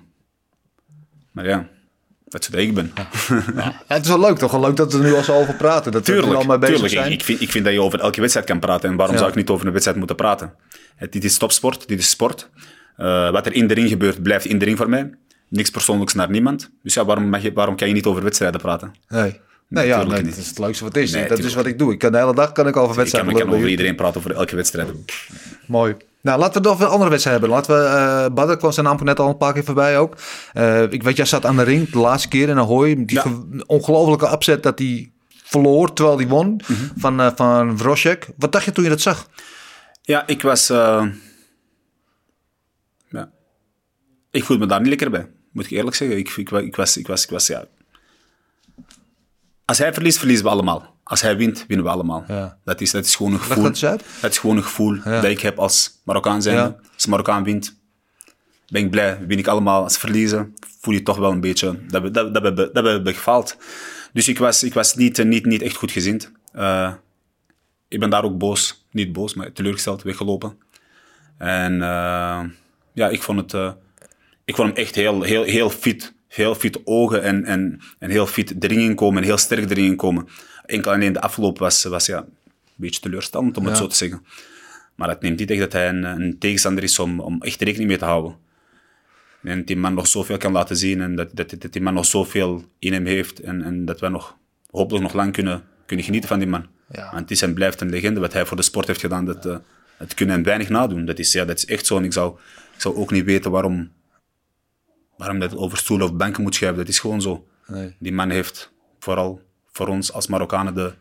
Maar ja, dat wat ik ben. Ja, het is wel leuk toch? Wel leuk dat we er nu al zo over praten. Dat we er al Tuurlijk, mee bezig tuurlijk. Ik, zijn. ik, vind, ik vind dat je over elke wedstrijd kan praten. En waarom Ja. zou ik niet over een wedstrijd moeten praten? Het, dit is topsport, dit is sport. Eh, wat er in de ring gebeurt, blijft in de ring voor mij. Niks persoonlijks naar niemand. Dus ja, waarom, mag je, waarom kan je niet over wedstrijden praten? Nee. Nee, ja, nee, dat is het leukste wat het is. Nee, dat is wat ik doe. Ik kan de hele dag kan ik over Ik kan, wedstrijden ik kan over iedereen praten, over elke wedstrijd. Mooi. Nou, laten we het over een andere wedstrijd hebben. Laten we, eh Badr kwam zijn net al een paar keer voorbij ook. Eh, ik weet, jij zat aan de ring de laatste keer in Ahoy. Die Ja. ge- ongelofelijke upset dat hij verloor terwijl hij won Mhm. van, eh van Vroschek. Wat dacht je toen je dat zag? Ja, ik was... ja. Ik voelde me daar niet lekker bij, moet ik eerlijk zeggen. Ik, ik, ik, was, ik, was, ik was, ja... Als hij verliest, verliezen we allemaal. Als hij wint, winnen we allemaal. Ja. Dat, is, dat is gewoon een gevoel. dat is gewoon een gevoel dat ik heb als Marokkaan zijnde. Ja. Als Marokkaan wint, ben ik blij. Win ik allemaal. Als ze verliezen, voel je toch wel een beetje dat we, dat, dat we, dat we hebben gefaald. Dus ik was, ik was niet, niet, niet echt goed gezind. Eh, ik ben daar ook boos, niet boos, maar teleurgesteld weggelopen. En eh, ja, ik vond, het, eh, ik vond hem echt heel, heel, heel fit. Heel fit ogen en, en, en heel fit erin inkomen en heel sterk erin inkomen. Enkel alleen de afloop was, was ja, een beetje teleurstellend, om het Ja. zo te zeggen. Maar dat neemt niet echt dat hij een, een tegenstander is om, om echt rekening mee te houden. En dat die man nog zoveel kan laten zien en dat, dat, dat die man nog zoveel in hem heeft. En, en dat wij nog, hopelijk nog lang kunnen, kunnen genieten van die man. Ja. Want het is en blijft een legende. Wat hij voor de sport heeft gedaan, dat, dat kunnen hem weinig nadoen. Dat is, ja, dat is echt zo. En ik zou, ik zou ook niet weten waarom, waarom dat over stoelen of banken moet schuiven. Dat is gewoon zo. Nee. Die man heeft vooral voor ons als Marokkanen de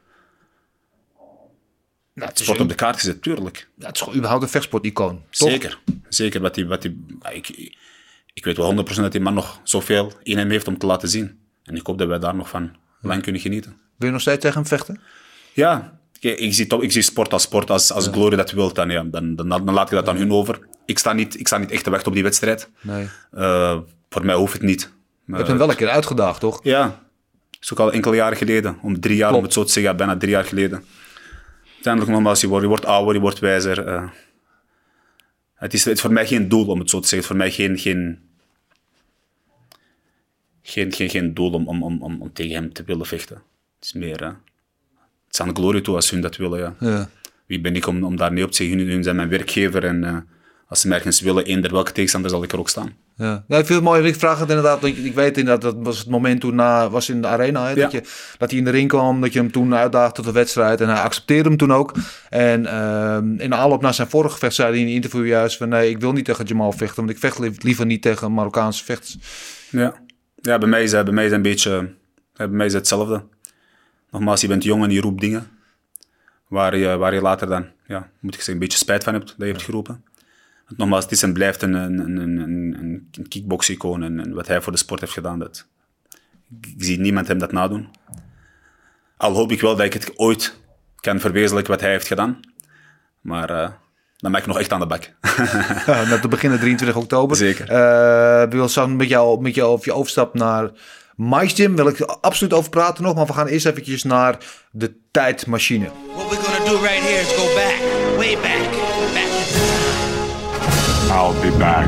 Nou, het, is, sport op de kaart gezet, tuurlijk. ja, het is gewoon überhaupt een vechtsporticoon. Toch? Zeker. Zeker. Wat die, wat die, ik, ik weet wel 100% dat die man nog zoveel in hem heeft om te laten zien. En ik hoop dat wij daar nog van lang kunnen genieten. Wil je nog steeds tegen hem vechten? Ja, ik zie, ik zie sport als sport. Als, als Glory dat wil, dan, ja, dan, dan, dan laat ik dat aan hun over. Ik sta, niet, ik sta niet echt te wachten op die wedstrijd. Nee. Eh, voor mij hoeft het niet. Je hebt hem wel een keer uitgedaagd, toch? Ja, dat is ook al enkele jaren geleden. Om drie jaar, Klopt. om het zo te zeggen, ja, bijna drie jaar geleden. Uiteindelijk nogmaals, je wordt, je wordt ouder, je wordt wijzer. eh. het, is, het is voor mij geen doel, om het zo te zeggen. Het is voor mij geen, geen, geen, geen, geen doel om, om, om, om, tegen hem te willen vechten. Het is meer... het is aan de glorie toe als hun dat willen, ja. Ja. Wie ben ik om, om daar nee op te zeggen? Hun, hun zijn mijn werkgever en eh, als ze me ergens willen, eender welke tegenstander, zal ik er ook staan. Ja. ja, ik vind het mooi. Ik vraag het inderdaad. want Ik weet inderdaad, dat was het moment toen na, was in de arena. Hè, dat, je, dat hij in de ring kwam, dat je hem toen uitdaagde tot de wedstrijd. En hij accepteerde hem toen ook. En ehm, in de aanloop naar zijn vorige gevecht zei hij in een interview juist van... nee, ik wil niet tegen Jamal vechten, want ik vecht li- liever niet tegen Marokkaanse vechters. Ja, ja bij, mij is, bij mij is dat een beetje bij mij is het hetzelfde. Nogmaals, je bent jong en je roept dingen waar je, waar je later dan, ja, moet ik zeggen, een beetje spijt van hebt dat je hebt geroepen. Want nogmaals, het is en blijft een, een, een, een, een, een kickbox-icoon en, en wat hij voor de sport heeft gedaan. Dat, ik zie niemand hem dat nadoen. Al hoop ik wel dat ik het ooit kan verwezenlijken wat hij heeft gedaan. Maar eh, dan ben ik nog echt aan de bak. (laughs) Ja, net te beginnen 23 oktober. Zeker. Eh, we willen zo met jou, met jou of je overstap naar Mike's Gym. Wil ik er absoluut over praten nog. Maar we gaan eerst eventjes naar de tijdmachine. What we're gonna do right here is go back, way. I'll be back.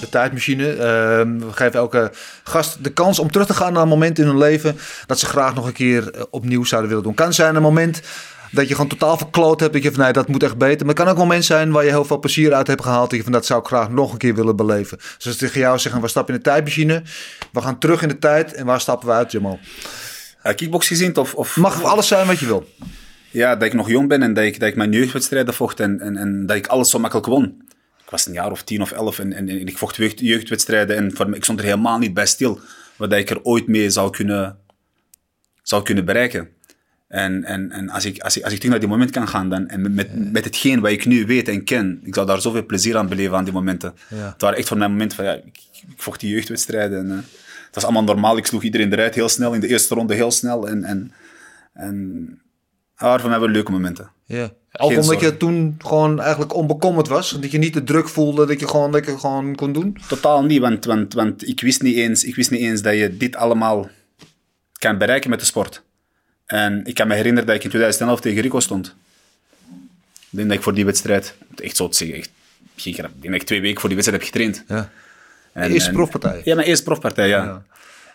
De tijdmachine. Ehm, we geven elke gast de kans om terug te gaan naar een moment in hun leven. Dat ze graag nog een keer eh, opnieuw zouden willen doen. Kan zijn een moment dat je gewoon totaal verkloot hebt. Dat je van nee, dat moet echt beter. Maar het kan ook een moment zijn waar je heel veel plezier uit hebt gehaald. Dat je van dat zou ik graag nog een keer willen beleven. Dus als tegen jou zeggen, we stappen in de tijdmachine. We gaan terug in de tijd. En waar stappen we uit, Jamal? Uh, kickbox gezien of... of Mag alles zijn wat je wil. Ja, dat ik nog jong ben en dat ik, dat ik mijn jeugdwedstrijden vocht en, en, en dat ik alles zo makkelijk won. Ik was een jaar of tien of elf en, en, en ik vocht jeugd, jeugdwedstrijden en voor, ik stond er helemaal niet bij stil. Wat ik er ooit mee zou kunnen, zou kunnen bereiken. En, en, en als, ik, als, ik, als ik terug naar die moment kan gaan dan, en met, met, met hetgeen wat ik nu weet en ken, ik zou daar zoveel plezier aan beleven aan die momenten. Ja. Het waren echt voor mijn momenten van, ja, ik, ik vocht die jeugdwedstrijden. En, eh, het was allemaal normaal, ik sloeg iedereen eruit heel snel, in de eerste ronde heel snel. En, en, en voor mij wel leuke momenten. Ja. Ook Geen omdat je toen gewoon eigenlijk onbekommerd was. Dat je niet de druk voelde dat je gewoon lekker gewoon kon doen. Totaal niet, want, want, want ik, wist niet eens, ik wist niet eens dat je dit allemaal kan bereiken met de sport. En ik kan me herinneren dat ik in 2011 tegen Rico stond. Ik denk dat ik voor die wedstrijd, echt zo te zeggen, echt, geen grap, ik denk dat ik twee weken voor die wedstrijd heb getraind. Ja. En, eerste en- profpartij. Ja, mijn eerste profpartij, ja. Ja.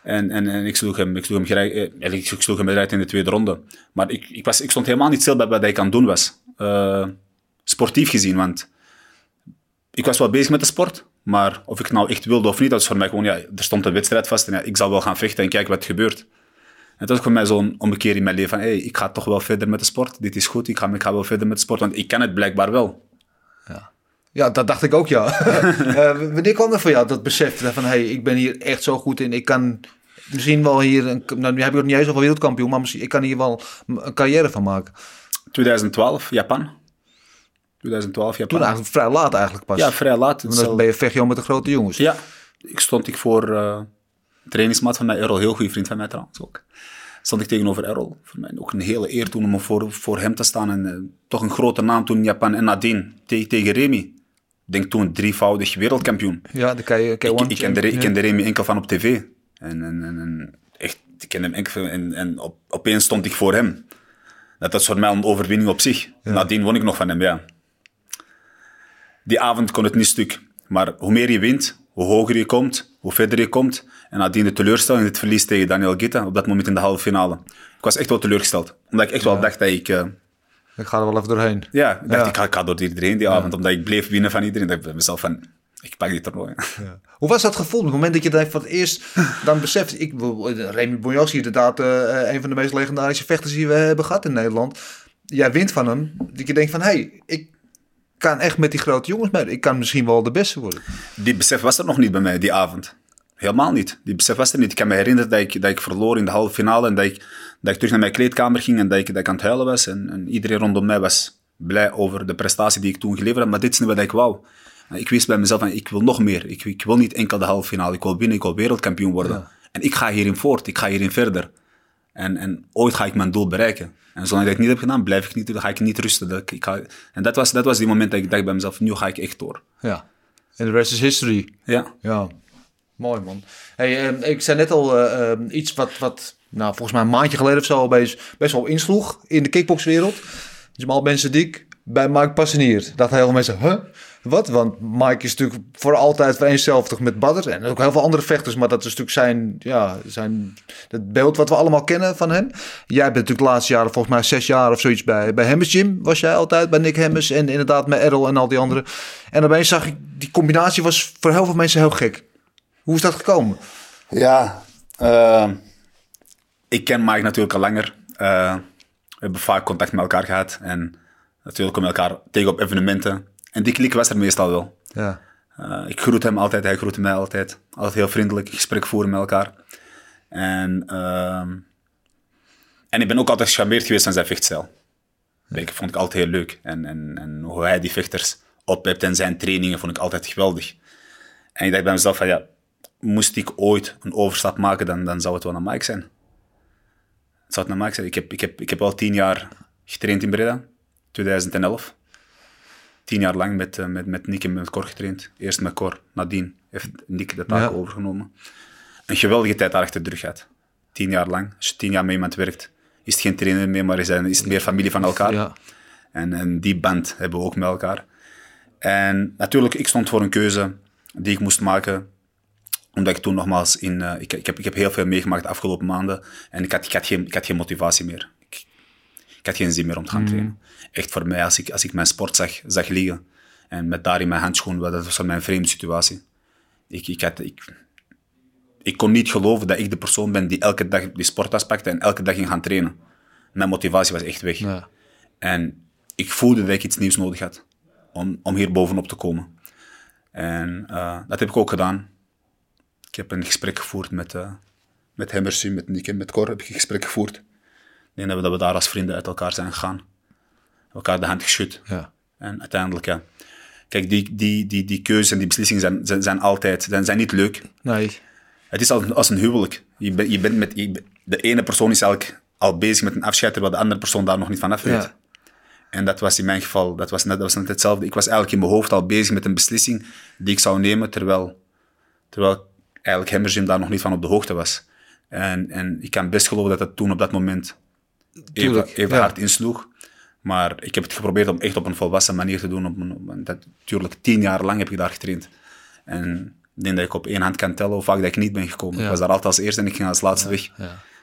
En, en, en ik sloeg hem, ik sloeg hem, gelijk, eh, ik sloeg hem eruit in de tweede ronde. Maar ik, ik, was, ik stond helemaal niet stil bij wat ik aan het doen was. Eh, sportief gezien, want ik was wel bezig met de sport. Maar of ik nou echt wilde of niet, dat is voor mij gewoon, ja, er stond een wedstrijd vast en ja, ik zal wel gaan vechten en kijken wat er gebeurt. En dat was voor mij zo'n ommekeer in mijn leven van, hey, ik ga toch wel verder met de sport. Dit is goed, ik ga, ik ga wel verder met de sport, want ik kan het blijkbaar wel. Ja, dat dacht ik ook, ja. (laughs) Eh, wanneer kwam er voor jou dat besef van... hey, ik ben hier echt zo goed in. Ik kan misschien wel hier... Een, nou, nu heb ik nog niet eens over wereldkampioen... maar misschien, ik kan hier wel een carrière van maken. 2012, Japan. 2012, Japan. Toen eigenlijk vrij laat eigenlijk pas. Ja, vrij laat. Want dan ben je vecht je met de grote jongens. Ja, ik stond ik voor eh trainingsmaat van mij, Errol, heel goede vriend van mij trouwens ook. Stond ik tegenover Errol. Voor mij ook een hele eer toen om voor, voor hem te staan. En eh, toch een grote naam toen in Japan. En nadien te- tegen Remy. Ik denk toen drievoudig wereldkampioen. Ja, de K- K1. Ik, ik, kende, Re- ik kende Remy enkel van op tv. En, en, en, echt, ik kende hem enkel en, en op, opeens stond ik voor hem. Dat was voor mij een overwinning op zich. Nadien won ik nog van hem, ja. Die avond kon het niet stuk. Maar hoe meer je wint, hoe hoger je komt, hoe verder je komt. En nadien de teleurstelling, het verlies tegen Daniel Gitta, op dat moment in de halve finale. Ik was echt wel teleurgesteld. Omdat ik echt wel dacht dat ik... eh, Ik ga er wel even doorheen. ja, ik dacht, Ja. Ik, ga, ik ga door iedereen die avond. Omdat ik bleef winnen van iedereen. dacht ik bij mezelf van, ik pak dit toernooi. Hoe was dat gevoel op het moment dat je dat voor het eerst dan beseft? Ik, bedoel, Remy Bonjas is inderdaad eh, een van de meest legendarische vechters die we hebben gehad in Nederland. Jij wint van hem. Dat je denkt van, hé, hey, ik kan echt met die grote jongens mee. Ik kan misschien wel de beste worden. Die besef was er nog niet bij mij die avond. Helemaal niet. Die besef was er niet. Ik kan me herinneren dat ik, dat ik verloor in de halve finale en dat ik, dat ik terug naar mijn kleedkamer ging en dat ik, dat ik aan het huilen was. En, en iedereen rondom mij was blij over de prestatie die ik toen geleverd had. Maar dit is niet wat ik wou. Ik wist bij mezelf, van, ik wil nog meer. Ik, ik wil niet enkel de halve finale. Ik wil winnen, ik wil wereldkampioen worden. En ik ga hierin voort, ik ga hierin verder. En, en ooit ga ik mijn doel bereiken. En zolang ik dat niet heb gedaan, blijf ik niet, dan ga ik niet rusten. Dat ik, ga, en dat was, dat was die moment dat ik dacht bij mezelf, nu ga ik echt door. Ja. En de rest is history. Ja. Ja, mooi man. Hey, eh, ik zei net al eh, eh, iets wat, wat nou, volgens mij een maandje geleden of zo best, best wel insloeg in de kickboxwereld. Jamal Ben Sadiq bij Mike Passanier. Dat heel veel mensen, huh? Wat? Want Mike is natuurlijk voor altijd vereenzelvigd met Badr. En ook heel veel andere vechters. Maar dat is natuurlijk zijn, ja, zijn het beeld wat we allemaal kennen van hem. Jij bent natuurlijk de laatste jaren, volgens mij zes jaar of zoiets bij, bij Hemmers Gym. Was jij altijd bij Nick Hemmers en inderdaad met Errol en al die anderen. En opeens zag ik, die combinatie was voor heel veel mensen heel gek. Hoe is dat gekomen? Ja, eh, ik ken Mike natuurlijk al langer. Eh, we hebben vaak contact met elkaar gehad. En natuurlijk komen we elkaar tegen op evenementen. En die klik was er meestal wel. Ja. Eh, ik groet hem altijd, hij groette mij altijd. Altijd heel vriendelijk, gesprek voeren met elkaar. En, ehm, en ik ben ook altijd gecharmeerd geweest van zijn vechtstijl. Dat vond ik altijd heel leuk. En, en, en hoe hij die vechters ophebt en zijn trainingen vond ik altijd geweldig. En ik dacht bij mezelf van ja, moest ik ooit een overstap maken, dan, dan zou het wel naar Mike zijn. Het zou het naar Mike zijn. Ik heb, ik heb, ik heb al tien jaar getraind in Breda, 2011. Tien jaar lang met, eh, met, met Nick en met Cor getraind. Eerst met Cor, nadien heeft Nick de taak Ja. overgenomen. Een geweldige tijd daar achter de rug gehad. Tien jaar lang. Als je tien jaar met iemand werkt, is het geen trainer meer, maar is het, is het meer familie van elkaar. Ja. En, en die band hebben we ook met elkaar. En natuurlijk, ik stond voor een keuze die ik moest maken. Omdat ik toen nogmaals in... eh, ik, ik, heb, ik heb heel veel meegemaakt de afgelopen maanden. En ik had, ik had, geen, ik had geen motivatie meer. Ik, had geen zin meer om te gaan trainen. Echt voor mij, als ik, als ik mijn sport zag, zag liggen. En met daar in mijn handschoen, dat was voor mij een vreemde situatie. Ik, ik, had, ik, ik kon niet geloven dat ik de persoon ben die elke dag die sporttas pakte en elke dag ging gaan trainen. Mijn motivatie was echt weg. Ja. En ik voelde dat ik iets nieuws nodig had om, om hier bovenop te komen. En eh, dat heb ik ook gedaan. Ik heb een gesprek gevoerd met, eh met Hemmersu, met Nick en met Cor heb ik een gesprek gevoerd. Denk dat we, dat we daar als vrienden uit elkaar zijn gegaan. Elkaar de hand geschud. Ja. En uiteindelijk, ja. Kijk, die, die, die, die keuzes en die beslissingen zijn, zijn, zijn altijd zijn, zijn niet leuk. Nee. Het is als, als een huwelijk. Je, je bent met, je de ene persoon is eigenlijk al bezig met een afscheid, terwijl de andere persoon daar nog niet van af weet. Ja. En dat was in mijn geval, dat was, net, dat was net hetzelfde. Ik was eigenlijk in mijn hoofd al bezig met een beslissing die ik zou nemen, terwijl, terwijl eigenlijk Hemmergym daar nog niet van op de hoogte was. En, en ik kan best geloven dat dat toen op dat moment even, Tuurlijk, even ja. hard insloeg. Maar ik heb het geprobeerd om echt op een volwassen manier te doen. Op een, op een- dat, tuurlijk, tien jaar lang heb ik daar getraind. En ik denk dat ik op één hand kan tellen hoe vaak dat ik niet ben gekomen. Ja. Ik was daar altijd als eerste en ik ging als laatste weg.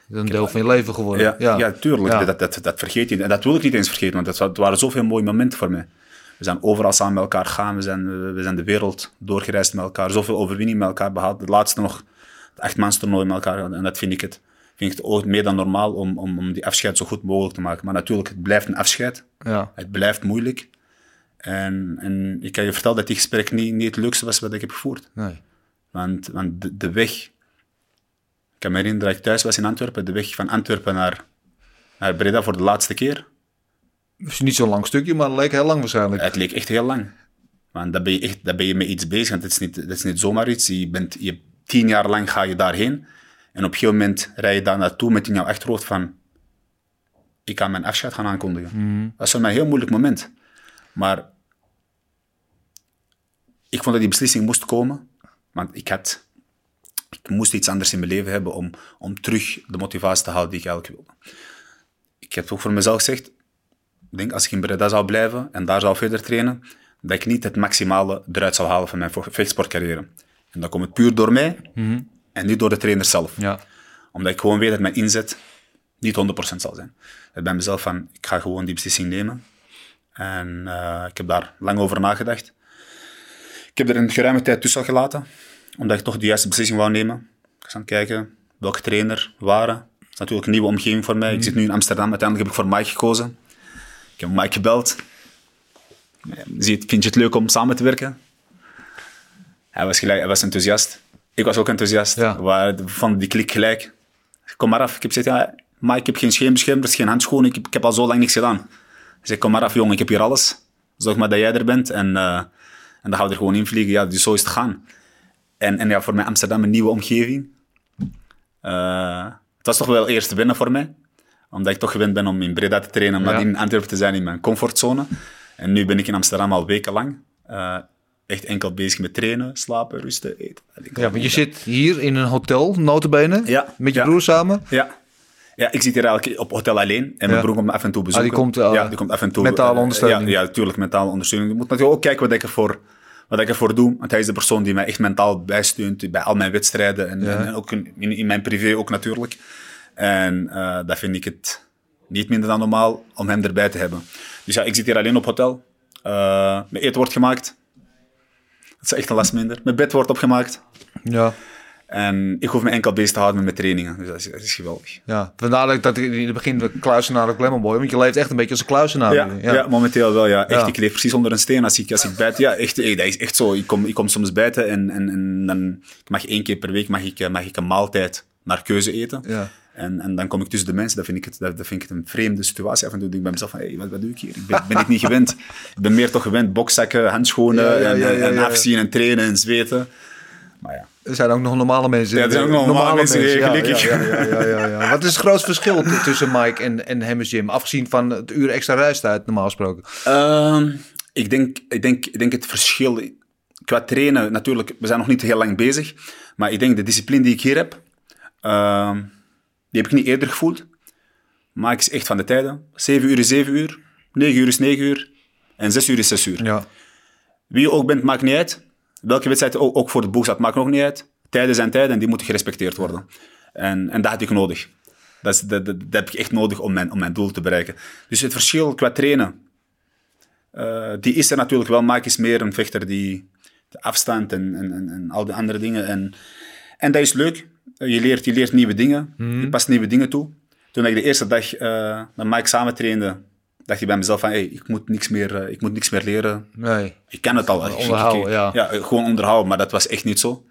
Dat een deel van je leven geworden. Ja, ja. tuurlijk. Dat, dat, dat vergeet je. En dat wil ik niet eens vergeten, want het waren zoveel mooie momenten voor mij. We zijn overal samen met elkaar gegaan. We zijn, we zijn de wereld doorgereisd met elkaar. Zoveel overwinningen met elkaar behaald. Het laatste nog, het achtmanstoernooi met elkaar. En dat vind ik het, vind ik het ook meer dan normaal om, om, om die afscheid zo goed mogelijk te maken. Maar natuurlijk, het blijft een afscheid. Ja. Het blijft moeilijk. En, en ik kan je vertellen dat die gesprek niet, niet het leukste was wat ik heb gevoerd. Nee. Want, want de, de weg... Ik kan me herinneren dat ik thuis was in Antwerpen. De weg van Antwerpen naar, naar Breda voor de laatste keer. Het is niet zo'n lang stukje, maar het leek heel lang waarschijnlijk. Het leek echt heel lang. Want dan ben je, echt, dan ben je met iets bezig. Want het is niet, het is niet zomaar iets. Je bent, je, tien jaar lang ga je daarheen. En op een gegeven moment rij je daar naartoe met in jouw achterhoofd van... Ik kan mijn afscheid gaan aankondigen. Dat is voor mij een heel moeilijk moment. Maar ik vond dat die beslissing moest komen. Want ik had... Ik moest iets anders in mijn leven hebben om, om terug de motivatie te halen die ik eigenlijk wilde. Ik heb ook voor mezelf gezegd, ik denk als ik in Breda zou blijven en daar zou verder trainen, dat ik niet het maximale eruit zou halen van mijn vechtsportcarrière. En dat komt het puur door mij en niet door de trainer zelf. Ja. Omdat ik gewoon weet dat mijn inzet niet 100% zal zijn. Ik bij mezelf van, ik ga gewoon die beslissing nemen. En eh, ik heb daar lang over nagedacht. Ik heb er een geruime tijd tussen gelaten, omdat ik toch de juiste beslissing wou nemen. Ik was aan het kijken welke trainer waren. Het is natuurlijk een nieuwe omgeving voor mij. Ik zit nu in Amsterdam. Uiteindelijk heb ik voor Mike gekozen. Ik heb Mike gebeld. Zie vind je het leuk om samen te werken? Hij was, gelijk, hij was enthousiast. Ik was ook enthousiast. Ja. We vonden die klik gelijk. Kom maar af. Ik heb gezegd, ja, maar ik heb geen scheenbeschermers, geen handschoenen. Ik heb, ik heb al zo lang niks gedaan. Ik zei, kom maar af, jongen. Ik heb hier alles. Zorg maar dat jij er bent. En, eh, en dan gaan we er gewoon in vliegen. Ja, dus zo is het gaan. En, en ja, voor mij Amsterdam een nieuwe omgeving. Eh, het was toch wel eerst wennen voor mij. Omdat ik toch gewend ben om in Breda te trainen. Om Ja. in Antwerpen te zijn in mijn comfortzone. En nu ben ik in Amsterdam al wekenlang. eh echt enkel bezig met trainen, slapen, rusten, eten. Ja, want je zit hier in een hotel, notabene, Ja, met je ja. broer samen. Ja. Ja, ik zit hier eigenlijk op hotel alleen. En mijn broer komt me af en toe bezoeken. Ah, die komt, eh, ja, die komt af en toe. mentale eh, ondersteuning. Ja, ja, natuurlijk, mentale ondersteuning. Je moet natuurlijk ook kijken wat ik ervoor, wat ik ervoor doe. Want hij is de persoon die mij echt mentaal bijsteunt bij al mijn wedstrijden. En, Ja. en, en ook in, in, mijn privé ook natuurlijk. En eh dat vind ik het niet minder dan normaal om hem erbij te hebben. Dus ja, ik zit hier alleen op hotel. Eh mijn eten wordt gemaakt. Dat is echt een last minder. Mijn bed wordt opgemaakt. Ja. En ik hoef me enkel bezig te houden met mijn trainingen. Dus dat is, dat is geweldig. Ja, vandaar dat ik dat ik in het begin de kluisenaar op Glamourboy, want je leeft echt een beetje als een kluisenaar. Ja, ja. momenteel wel. Ja. Echt, Ja. Ik leef precies onder een steen als ik, als ik bijt. Ja, echt, dat is echt zo. Ik kom, ik kom soms bijten en, en, en dan ik mag één keer per week mag ik, eh, mag ik een maaltijd naar keuze eten. Ja. En, en dan kom ik tussen de mensen. Dat vind ik, het, dat, dat vind ik het een vreemde situatie. Af en toe denk ik bij mezelf van, hey, wat, wat doe ik hier? Ik ben, ben ik niet gewend. Ik ben meer toch gewend bokzakken, handschoenen Ja, ja, en, ja, en- en afzien en trainen en zweten. Maar ja. Er zijn ook nog normale mensen. Ja, er zijn ook nog normale mensen, ja, gelukkig. Ja, ja, ja, ja, ja. Wat is het grootste verschil tussen Mike en, en Hemmers Gym? Afgezien van het uur extra reistijd, normaal gesproken. Ehm, Ik denk, ik, denk, ik denk het verschil qua trainen, natuurlijk, we zijn nog niet heel lang bezig. Maar ik denk de discipline die ik hier heb, ehm, die heb ik niet eerder gevoeld. Maar ik is echt van de tijden. 7 uur is 7 uur, 9 uur is 9 uur en 6 uur is 6 uur. Ja. Wie je ook bent, maakt niet uit. Welke wedstrijd ook, ook voor het boeg staat, maakt nog niet uit. Tijden zijn tijden en die moeten gerespecteerd worden. En, en dat had ik nodig. Dat, is, dat, dat, dat heb ik echt nodig om mijn, om mijn doel te bereiken. Dus het verschil qua trainen, eh, die is er natuurlijk wel. Mike is meer een vechter die de afstand en, en, en, en al die andere dingen. En, en dat is leuk. Je leert, je leert nieuwe dingen. Je past nieuwe dingen toe. Toen ik de eerste dag eh met Mike samen trainde, dacht ik bij mezelf van, hey, ik, moet niks meer, eh, ik moet niks meer leren. Nee. Ik ken het al. Ik- ik- Onderhouden, ja. ja. Gewoon onderhouden, maar dat was echt niet zo.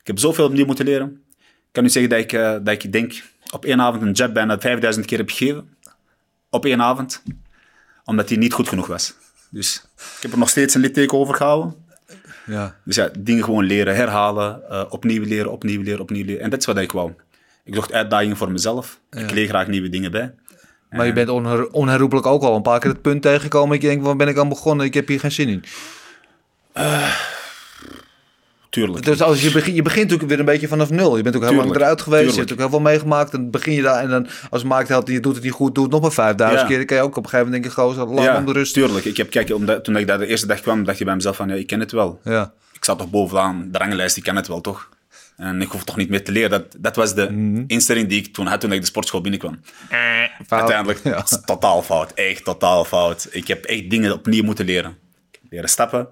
Ik heb zoveel opnieuw moeten leren. Ik kan nu zeggen dat ik, eh, dat ik denk, op één avond een jab bijna 5000 keer heb gegeven. Op één avond. Omdat die niet goed genoeg was. Dus ik heb er nog steeds een litteken over gehouden. Ja. Dus ja, dingen gewoon leren, herhalen, eh, opnieuw leren, opnieuw leren, opnieuw leren. En dat is wat ik wou. Ik zocht uitdagingen voor mezelf. Ik leer graag nieuwe dingen bij. Maar je bent onher- onherroepelijk ook al een paar keer het punt tegengekomen. Je denkt, waar ben ik aan begonnen? Ik heb hier geen zin in. Tuurlijk. Dus als je, begint, je begint natuurlijk weer een beetje vanaf nul. Je bent ook heel lang eruit geweest. Je hebt ook heel veel meegemaakt. En dan begin je daar. En dan als telt, je doet het niet goed, doe het nog maar 5000 Ja. keer. Dan kan je ook op een gegeven moment denken, gozer, lang om de rust. tuurlijk. Ik heb, kijk, omdat, toen ik daar de eerste dag kwam, dacht je bij mezelf van, ja, ik ken het wel. Ja. Ik zat toch bovenaan de ranglijst, ik ken het wel, toch? En ik hoef toch niet meer te leren. Dat, dat was de Mhm. instelling die ik toen had toen ik de sportschool binnenkwam. Fout. Uiteindelijk, Ja. totaal fout. Echt totaal fout. Ik heb echt dingen opnieuw moeten leren. Leren stappen.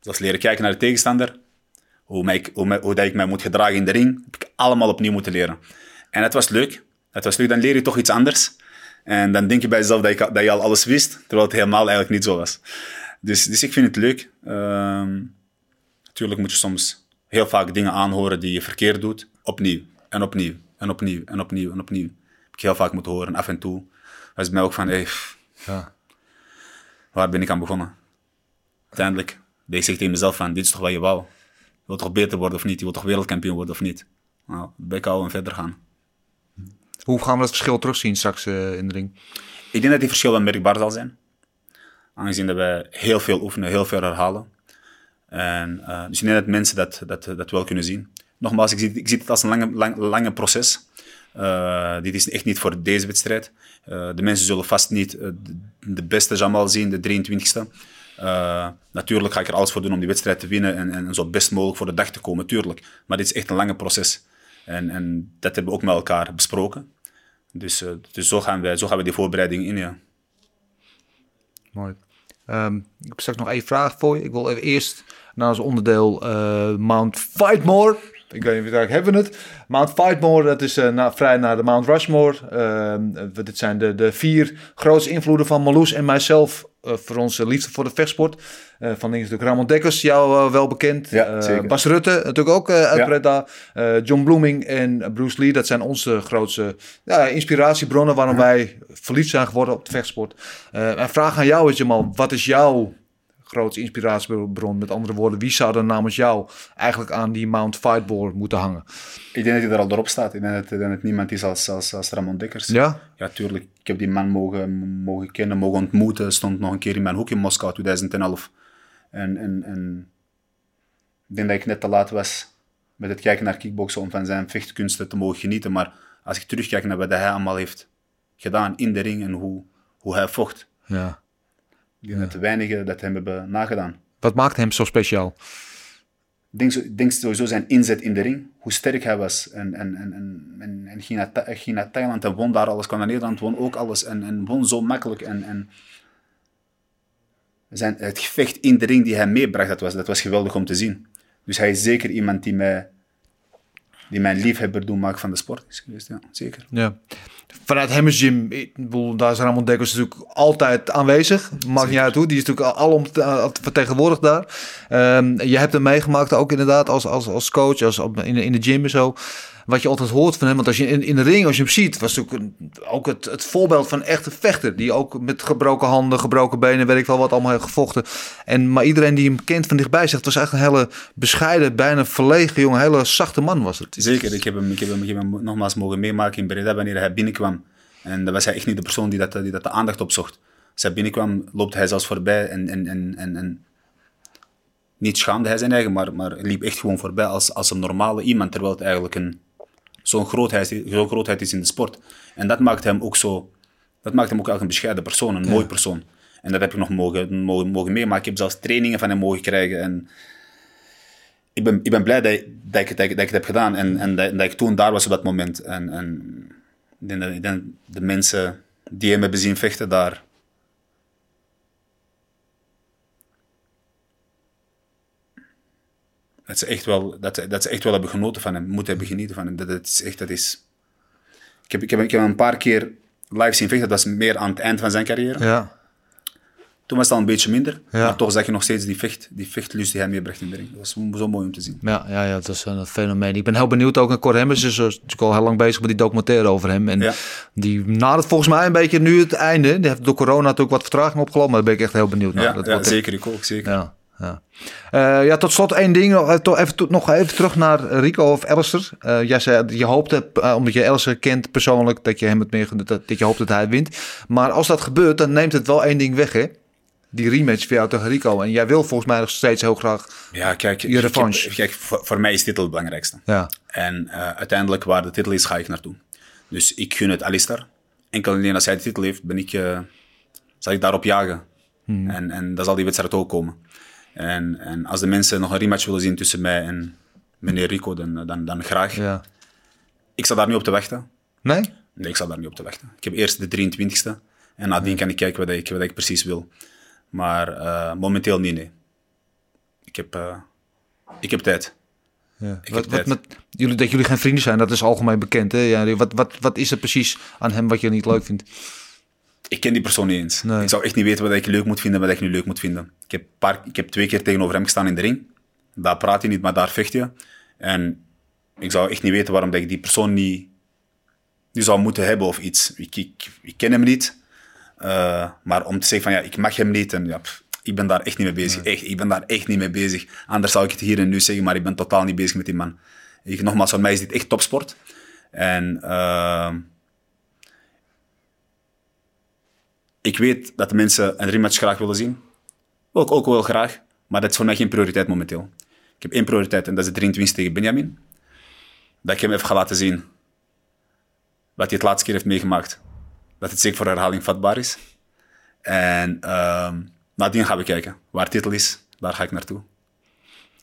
Zoals leren kijken naar de tegenstander. Hoe, mij, hoe, hoe dat ik mij moet gedragen in de ring. Heb ik allemaal opnieuw moeten leren. En het was leuk. Het was leuk. Dan leer je toch iets anders. En dan denk je bij jezelf dat je, dat je al alles wist. Terwijl het helemaal eigenlijk niet zo was. Dus, dus ik vind het leuk. Ehm natuurlijk moet je soms heel vaak dingen aanhoren die je verkeerd doet. Opnieuw. En opnieuw. En opnieuw. En opnieuw. En opnieuw. Heb ik heel vaak moeten horen. Af en toe was het mij ook van... Hey, Ja. waar ben ik aan begonnen? Uiteindelijk deed ik tegen mezelf van, dit is toch wat je wou? Je wilt toch beter worden of niet? Je wilt toch wereldkampioen worden of niet? Nou, bek houden en verder gaan. Hoe gaan we dat verschil terugzien straks eh, in de ring? Ik denk dat die verschil wel merkbaar zal zijn. Aangezien dat wij heel veel oefenen, heel veel herhalen. En, eh, dus ik denk dat mensen dat, dat, dat wel kunnen zien. Nogmaals, ik zie, ik zie het als een lange, lang, lange proces. Eh, dit is echt niet voor deze wedstrijd. De mensen zullen vast niet de, de beste Jamal zien, de 23ste. Eh, natuurlijk ga ik er alles voor doen om die wedstrijd te winnen en, en zo best mogelijk voor de dag te komen, tuurlijk. Maar dit is echt een lange proces. En, en dat hebben we ook met elkaar besproken. Dus, eh, dus zo, gaan wij, zo gaan we die voorbereiding in, ja. Mooi. Ehm, ik heb straks nog één vraag voor je. Ik wil even eerst naar onderdeel eh, Mount Fightmore. Ik weet niet of we het. Mount Fightmore, dat is eh, na, vrij naar de Mount Rushmore. Ehm, eh, dit zijn de, de vier grootste invloeden van Marloes en mijzelf voor onze liefde voor de vechtsport. Eh, van dingen is natuurlijk Ramon Dekkers, jou eh, wel bekend. Ja, Eh. Bas Rutte, natuurlijk ook eh uit Ja. Breda. Eh, John Blooming en Bruce Lee, dat zijn onze grootste ja, inspiratiebronnen waarom wij verliefd zijn geworden op de vechtsport. Eh mijn vraag aan jou is, Jamal, wat is jouw grootste inspiratiebron? Met andere woorden, wie zou er namens jou eigenlijk aan die Mount Fightball moeten hangen? Ik denk dat hij er al erop staat. Ik denk dat, dat het niemand is als, als, als Ramon Dekkers. Ja? Ja, tuurlijk. Ik heb die man mogen, mogen kennen, mogen ontmoeten. Stond nog een keer in mijn hoek in Moskou 2011. En, en, en ik denk dat ik net te laat was met het kijken naar kickboksen om van zijn vechtkunsten te mogen genieten. Maar als ik terugkijk naar wat hij allemaal heeft gedaan in de ring en hoe, hoe hij vocht, Ja. Ik denk dat weinigen dat hem hebben nagedaan. Wat maakt hem zo speciaal? Ik denk, sowieso zijn inzet in de ring, hoe sterk hij was. En, en, en, en, en, en ging, naar, ging naar Thailand en won daar alles, kwam naar Nederland, won ook alles. En, en won zo makkelijk. En, en zijn, het gevecht in de ring die hij meebracht, dat was, dat was geweldig om te zien. Dus hij is zeker iemand die mij, die mijn liefhebber doen maakt van de sport is geweest. Ja, zeker. Ja. Vanuit Hemmers Gym, daar is Ramon Dekkers natuurlijk altijd aanwezig. Maakt niet uit hoe, die is natuurlijk alom vertegenwoordigd daar. Ehm, je hebt hem meegemaakt ook inderdaad als, als, als coach, als, in, in de gym en zo. Wat je altijd hoort van hem, want als je in, in de ring, als je hem ziet, was een- ook het, het voorbeeld van een echte vechter. Die ook met gebroken handen, gebroken benen, weet ik wel wat, allemaal heeft gevochten. En, maar iedereen die hem kent van dichtbij zegt, was echt een hele bescheiden, bijna verlegen jongen, hele zachte man was het. Zeker, ik heb, hem, ik, heb hem, nogmaals mogen meemaken in Breda wanneer hij binnenkwam. En dan was hij echt niet de persoon die, dat, die dat de aandacht opzocht. zij binnenkwam, loopt hij zelfs voorbij en, en, en, en, en niet schaamde hij zijn eigen, maar, maar liep echt gewoon voorbij als, als een normale iemand, terwijl het eigenlijk een, zo'n grootheid, zo'n grootheid is in de sport. En dat maakt hem ook zo, dat maakt hem ook eigenlijk een bescheiden persoon, een mooi persoon. En dat heb ik nog mogen, mogen, mogen meemaken. Ik heb zelfs trainingen van hem mogen krijgen. En ik ben, ik ben blij dat, ik- dat, ik, dat, ik, dat ik het heb gedaan en, en dat, dat ik toen daar was op dat moment. En, en ik denk dat, ik denk de mensen die hem hebben zien vechten daar. Dat ze, echt wel, dat, ze- dat ze echt wel hebben genoten van hem, moeten hebben genieten van hem. Dat, dat is echt, dat is... Ik heb, ik, heb, ik heb hem een paar keer live zien vechten, dat was meer aan het eind van zijn carrière. Ja. Toen was het al een beetje minder, Ja. maar toch zag je nog steeds die, vecht, die vechtlust die hij meebracht in de ring. Dat was zo, mooi om te zien. Ja, ja, ja, dat is een fenomeen. Ik ben heel benieuwd ook naar Cor Hemmers. Is is natuurlijk al heel lang bezig met die documentaire over hem. En Ja. die nadert volgens mij een beetje nu het einde. Die heeft door corona natuurlijk wat vertraging opgelopen. Maar daar ben ik echt heel benieuwd naar. Ja, Dat ja, wordt zeker, ik ook, zeker. Ja, ja. Eh, ja, tot slot één ding. Nog even, even, nog even terug naar Rico of Alistair. Eh, jij zei, dat je hoopte, eh, omdat je Alistair kent persoonlijk, dat je hem het meer, dat, dat je hoopt dat hij wint. Maar als dat gebeurt, dan neemt het wel één ding weg, hè? Die rematch voor jou tegen Rico. En jij wil volgens mij nog steeds heel graag. Ja, kijk, Je revanche. kijk voor, voor mij is titel het belangrijkste. Ja, En eh, uiteindelijk, waar de titel is, ga ik naartoe. Dus ik gun het Alistair. Enkel en alleen als hij de titel heeft, ben ik, eh, zal ik daarop jagen. En, en dan zal die wedstrijd ook komen. En, en als de mensen nog een rematch willen zien tussen mij en meneer Rico, dan, dan, dan graag. ja. Ik sta daar niet op te wachten. Nee? Nee, ik sta daar niet op te wachten. Ik heb eerst de 23e en nadien kan ik kijken wat ik, wat ik precies wil. Maar eh, momenteel niet, nee. Ik heb, eh, ik heb tijd. Ja. Ik Wat, heb wat tijd. met, jullie, dat jullie geen vrienden zijn, dat is algemeen bekend. Hè? Ja, wat, wat, wat is er precies aan hem wat je niet leuk vindt? Ik ken die persoon niet eens. Nee. Ik zou echt niet weten wat ik leuk moet vinden, wat ik niet leuk moet vinden. Ik heb, paar, ik heb twee keer tegenover hem gestaan in de ring. Daar praat je niet, maar daar vecht je. En ik zou echt niet weten waarom dat ik die persoon niet, niet zou moeten hebben of iets. Ik, ik, ik ken hem niet. Eh, maar om te zeggen van ja, ik mag hem niet. En, ja, pff, ik ben daar echt niet mee bezig. Echt, ik ben daar echt niet mee bezig. Anders zou ik het hier en nu zeggen, maar ik ben totaal niet bezig met die man. Ik, nogmaals, voor mij is dit echt topsport. En eh, ik weet dat de mensen een rematch graag willen zien. Ook, ook wel graag, maar dat is voor mij geen prioriteit momenteel. Ik heb één prioriteit en dat is de 23 tegen Benjamin. Dat ik hem even ga laten zien wat hij het laatste keer heeft meegemaakt. Dat het zeker voor herhaling vatbaar is. En ehm nadien gaan we kijken. Waar titel is, daar ga ik naartoe.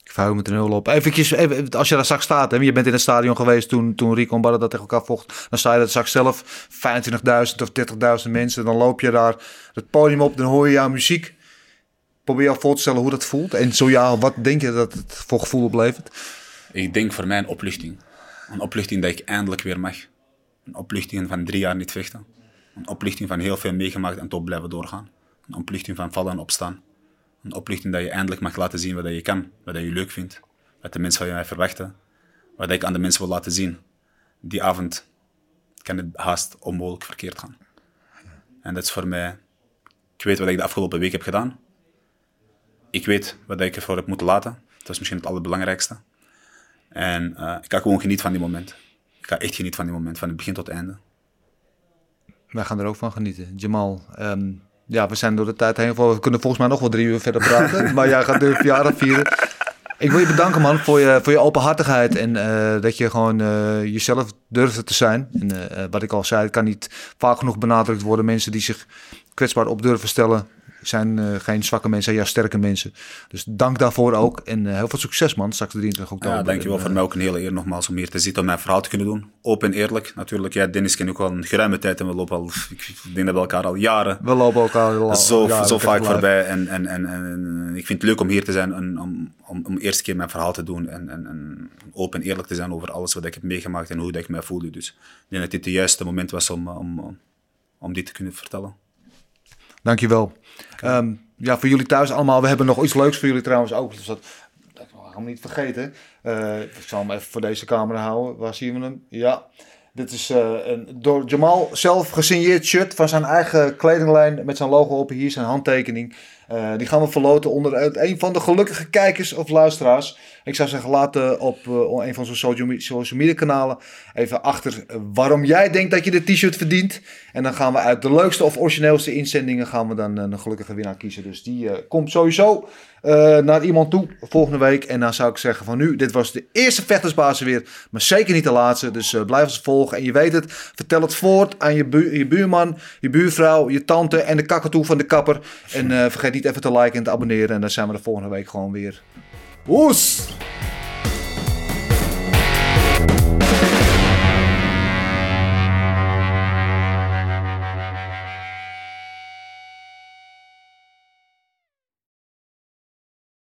Ik verheug me er heel op. Eventjes, even, als je daar straks staat, hè, je bent in het stadion geweest toen, toen Rico en Barre dat tegen elkaar vocht. Dan sta je dat straks zelf, 25.000 of 30.000 mensen. Dan loop je daar het podium op, dan hoor je jouw muziek. Probeer je voor te stellen hoe dat voelt. En zo ja, wat denk je dat het voor gevoel oplevert? Ik denk voor mij een opluchting. Een opluchting dat ik eindelijk weer mag. Een opluchting van drie jaar niet vechten. Een opluchting van heel veel meegemaakt en toch blijven doorgaan. Een opluchting van vallen en opstaan. Een opluchting dat je eindelijk mag laten zien wat je kan, wat je leuk vindt, wat de mensen van je verwachten, wat ik aan de mensen wil laten zien. Die avond kan het haast onmogelijk verkeerd gaan. En dat is voor mij... Ik weet wat ik de afgelopen week heb gedaan. Ik weet wat ik ervoor heb moeten laten. Dat is misschien het allerbelangrijkste. En eh, ik ga gewoon genieten van die moment. Ik ga echt genieten van die moment, van het begin tot het einde. Wij gaan er ook van genieten. Jamal, ehm, ja, we zijn door de tijd heen. We kunnen volgens mij nog wel drie uur verder praten. (laughs) maar jij gaat de verjaardag vieren. Ik wil je bedanken, man, voor je, voor je openhartigheid. En eh, dat je gewoon eh, jezelf durfde te zijn. En eh, wat ik al zei, het kan niet vaak genoeg benadrukt worden. Mensen die zich kwetsbaar op durven stellen, zijn eh, geen zwakke mensen, zijn juist sterke mensen. Dus dank daarvoor ook. En eh, heel veel succes, man. Straks de 23 oktober. Ja, dankjewel. Voor mij ook een hele eer nogmaals om hier te zitten, om mijn verhaal te kunnen doen. Open en eerlijk. Natuurlijk, ja, Dennis ken ik ook al een geruime tijd en we lopen al, ik denk dat we elkaar al jaren We lopen elkaar al zo, jaren zo vaak voorbij. En, en, en, en ik vind het leuk om hier te zijn en om, om, om de eerste keer mijn verhaal te doen. En, en, en open en eerlijk te zijn over alles wat ik heb meegemaakt en hoe dat ik mij voelde. Dus ik denk dat dit het juiste moment was om, om, om, om dit te kunnen vertellen. Dankjewel. Ehm ja, voor jullie thuis allemaal. We hebben nog iets leuks voor jullie trouwens ook. Dus dat, dat niet vergeten. Eh, ik zal hem even voor deze camera houden. Waar zien we hem? Ja. Dit is eh, een door Jamal zelf gesigneerd shirt van zijn eigen kledinglijn met zijn logo op. Hier zijn handtekening. Eh, die gaan we verloten onder een van de gelukkige kijkers of luisteraars. Ik zou zeggen, laat eh, op een van onze social, me- social media kanalen even achter waarom jij denkt dat je de t-shirt verdient. En dan gaan we uit de leukste of origineelste inzendingen gaan we dan een gelukkige winnaar kiezen. Dus die komt sowieso eh, naar iemand toe volgende week. En dan zou ik zeggen van nu, dit was de eerste vechtersbazen weer, maar zeker niet de laatste. Dus eh, blijf ons volgen en je weet het, vertel het voort aan je, bu- je buurman, je buurvrouw, je tante en de kakatoe van de kapper. En eh, vergeet niet even te liken en te abonneren en dan zijn we de volgende week gewoon weer. Oes!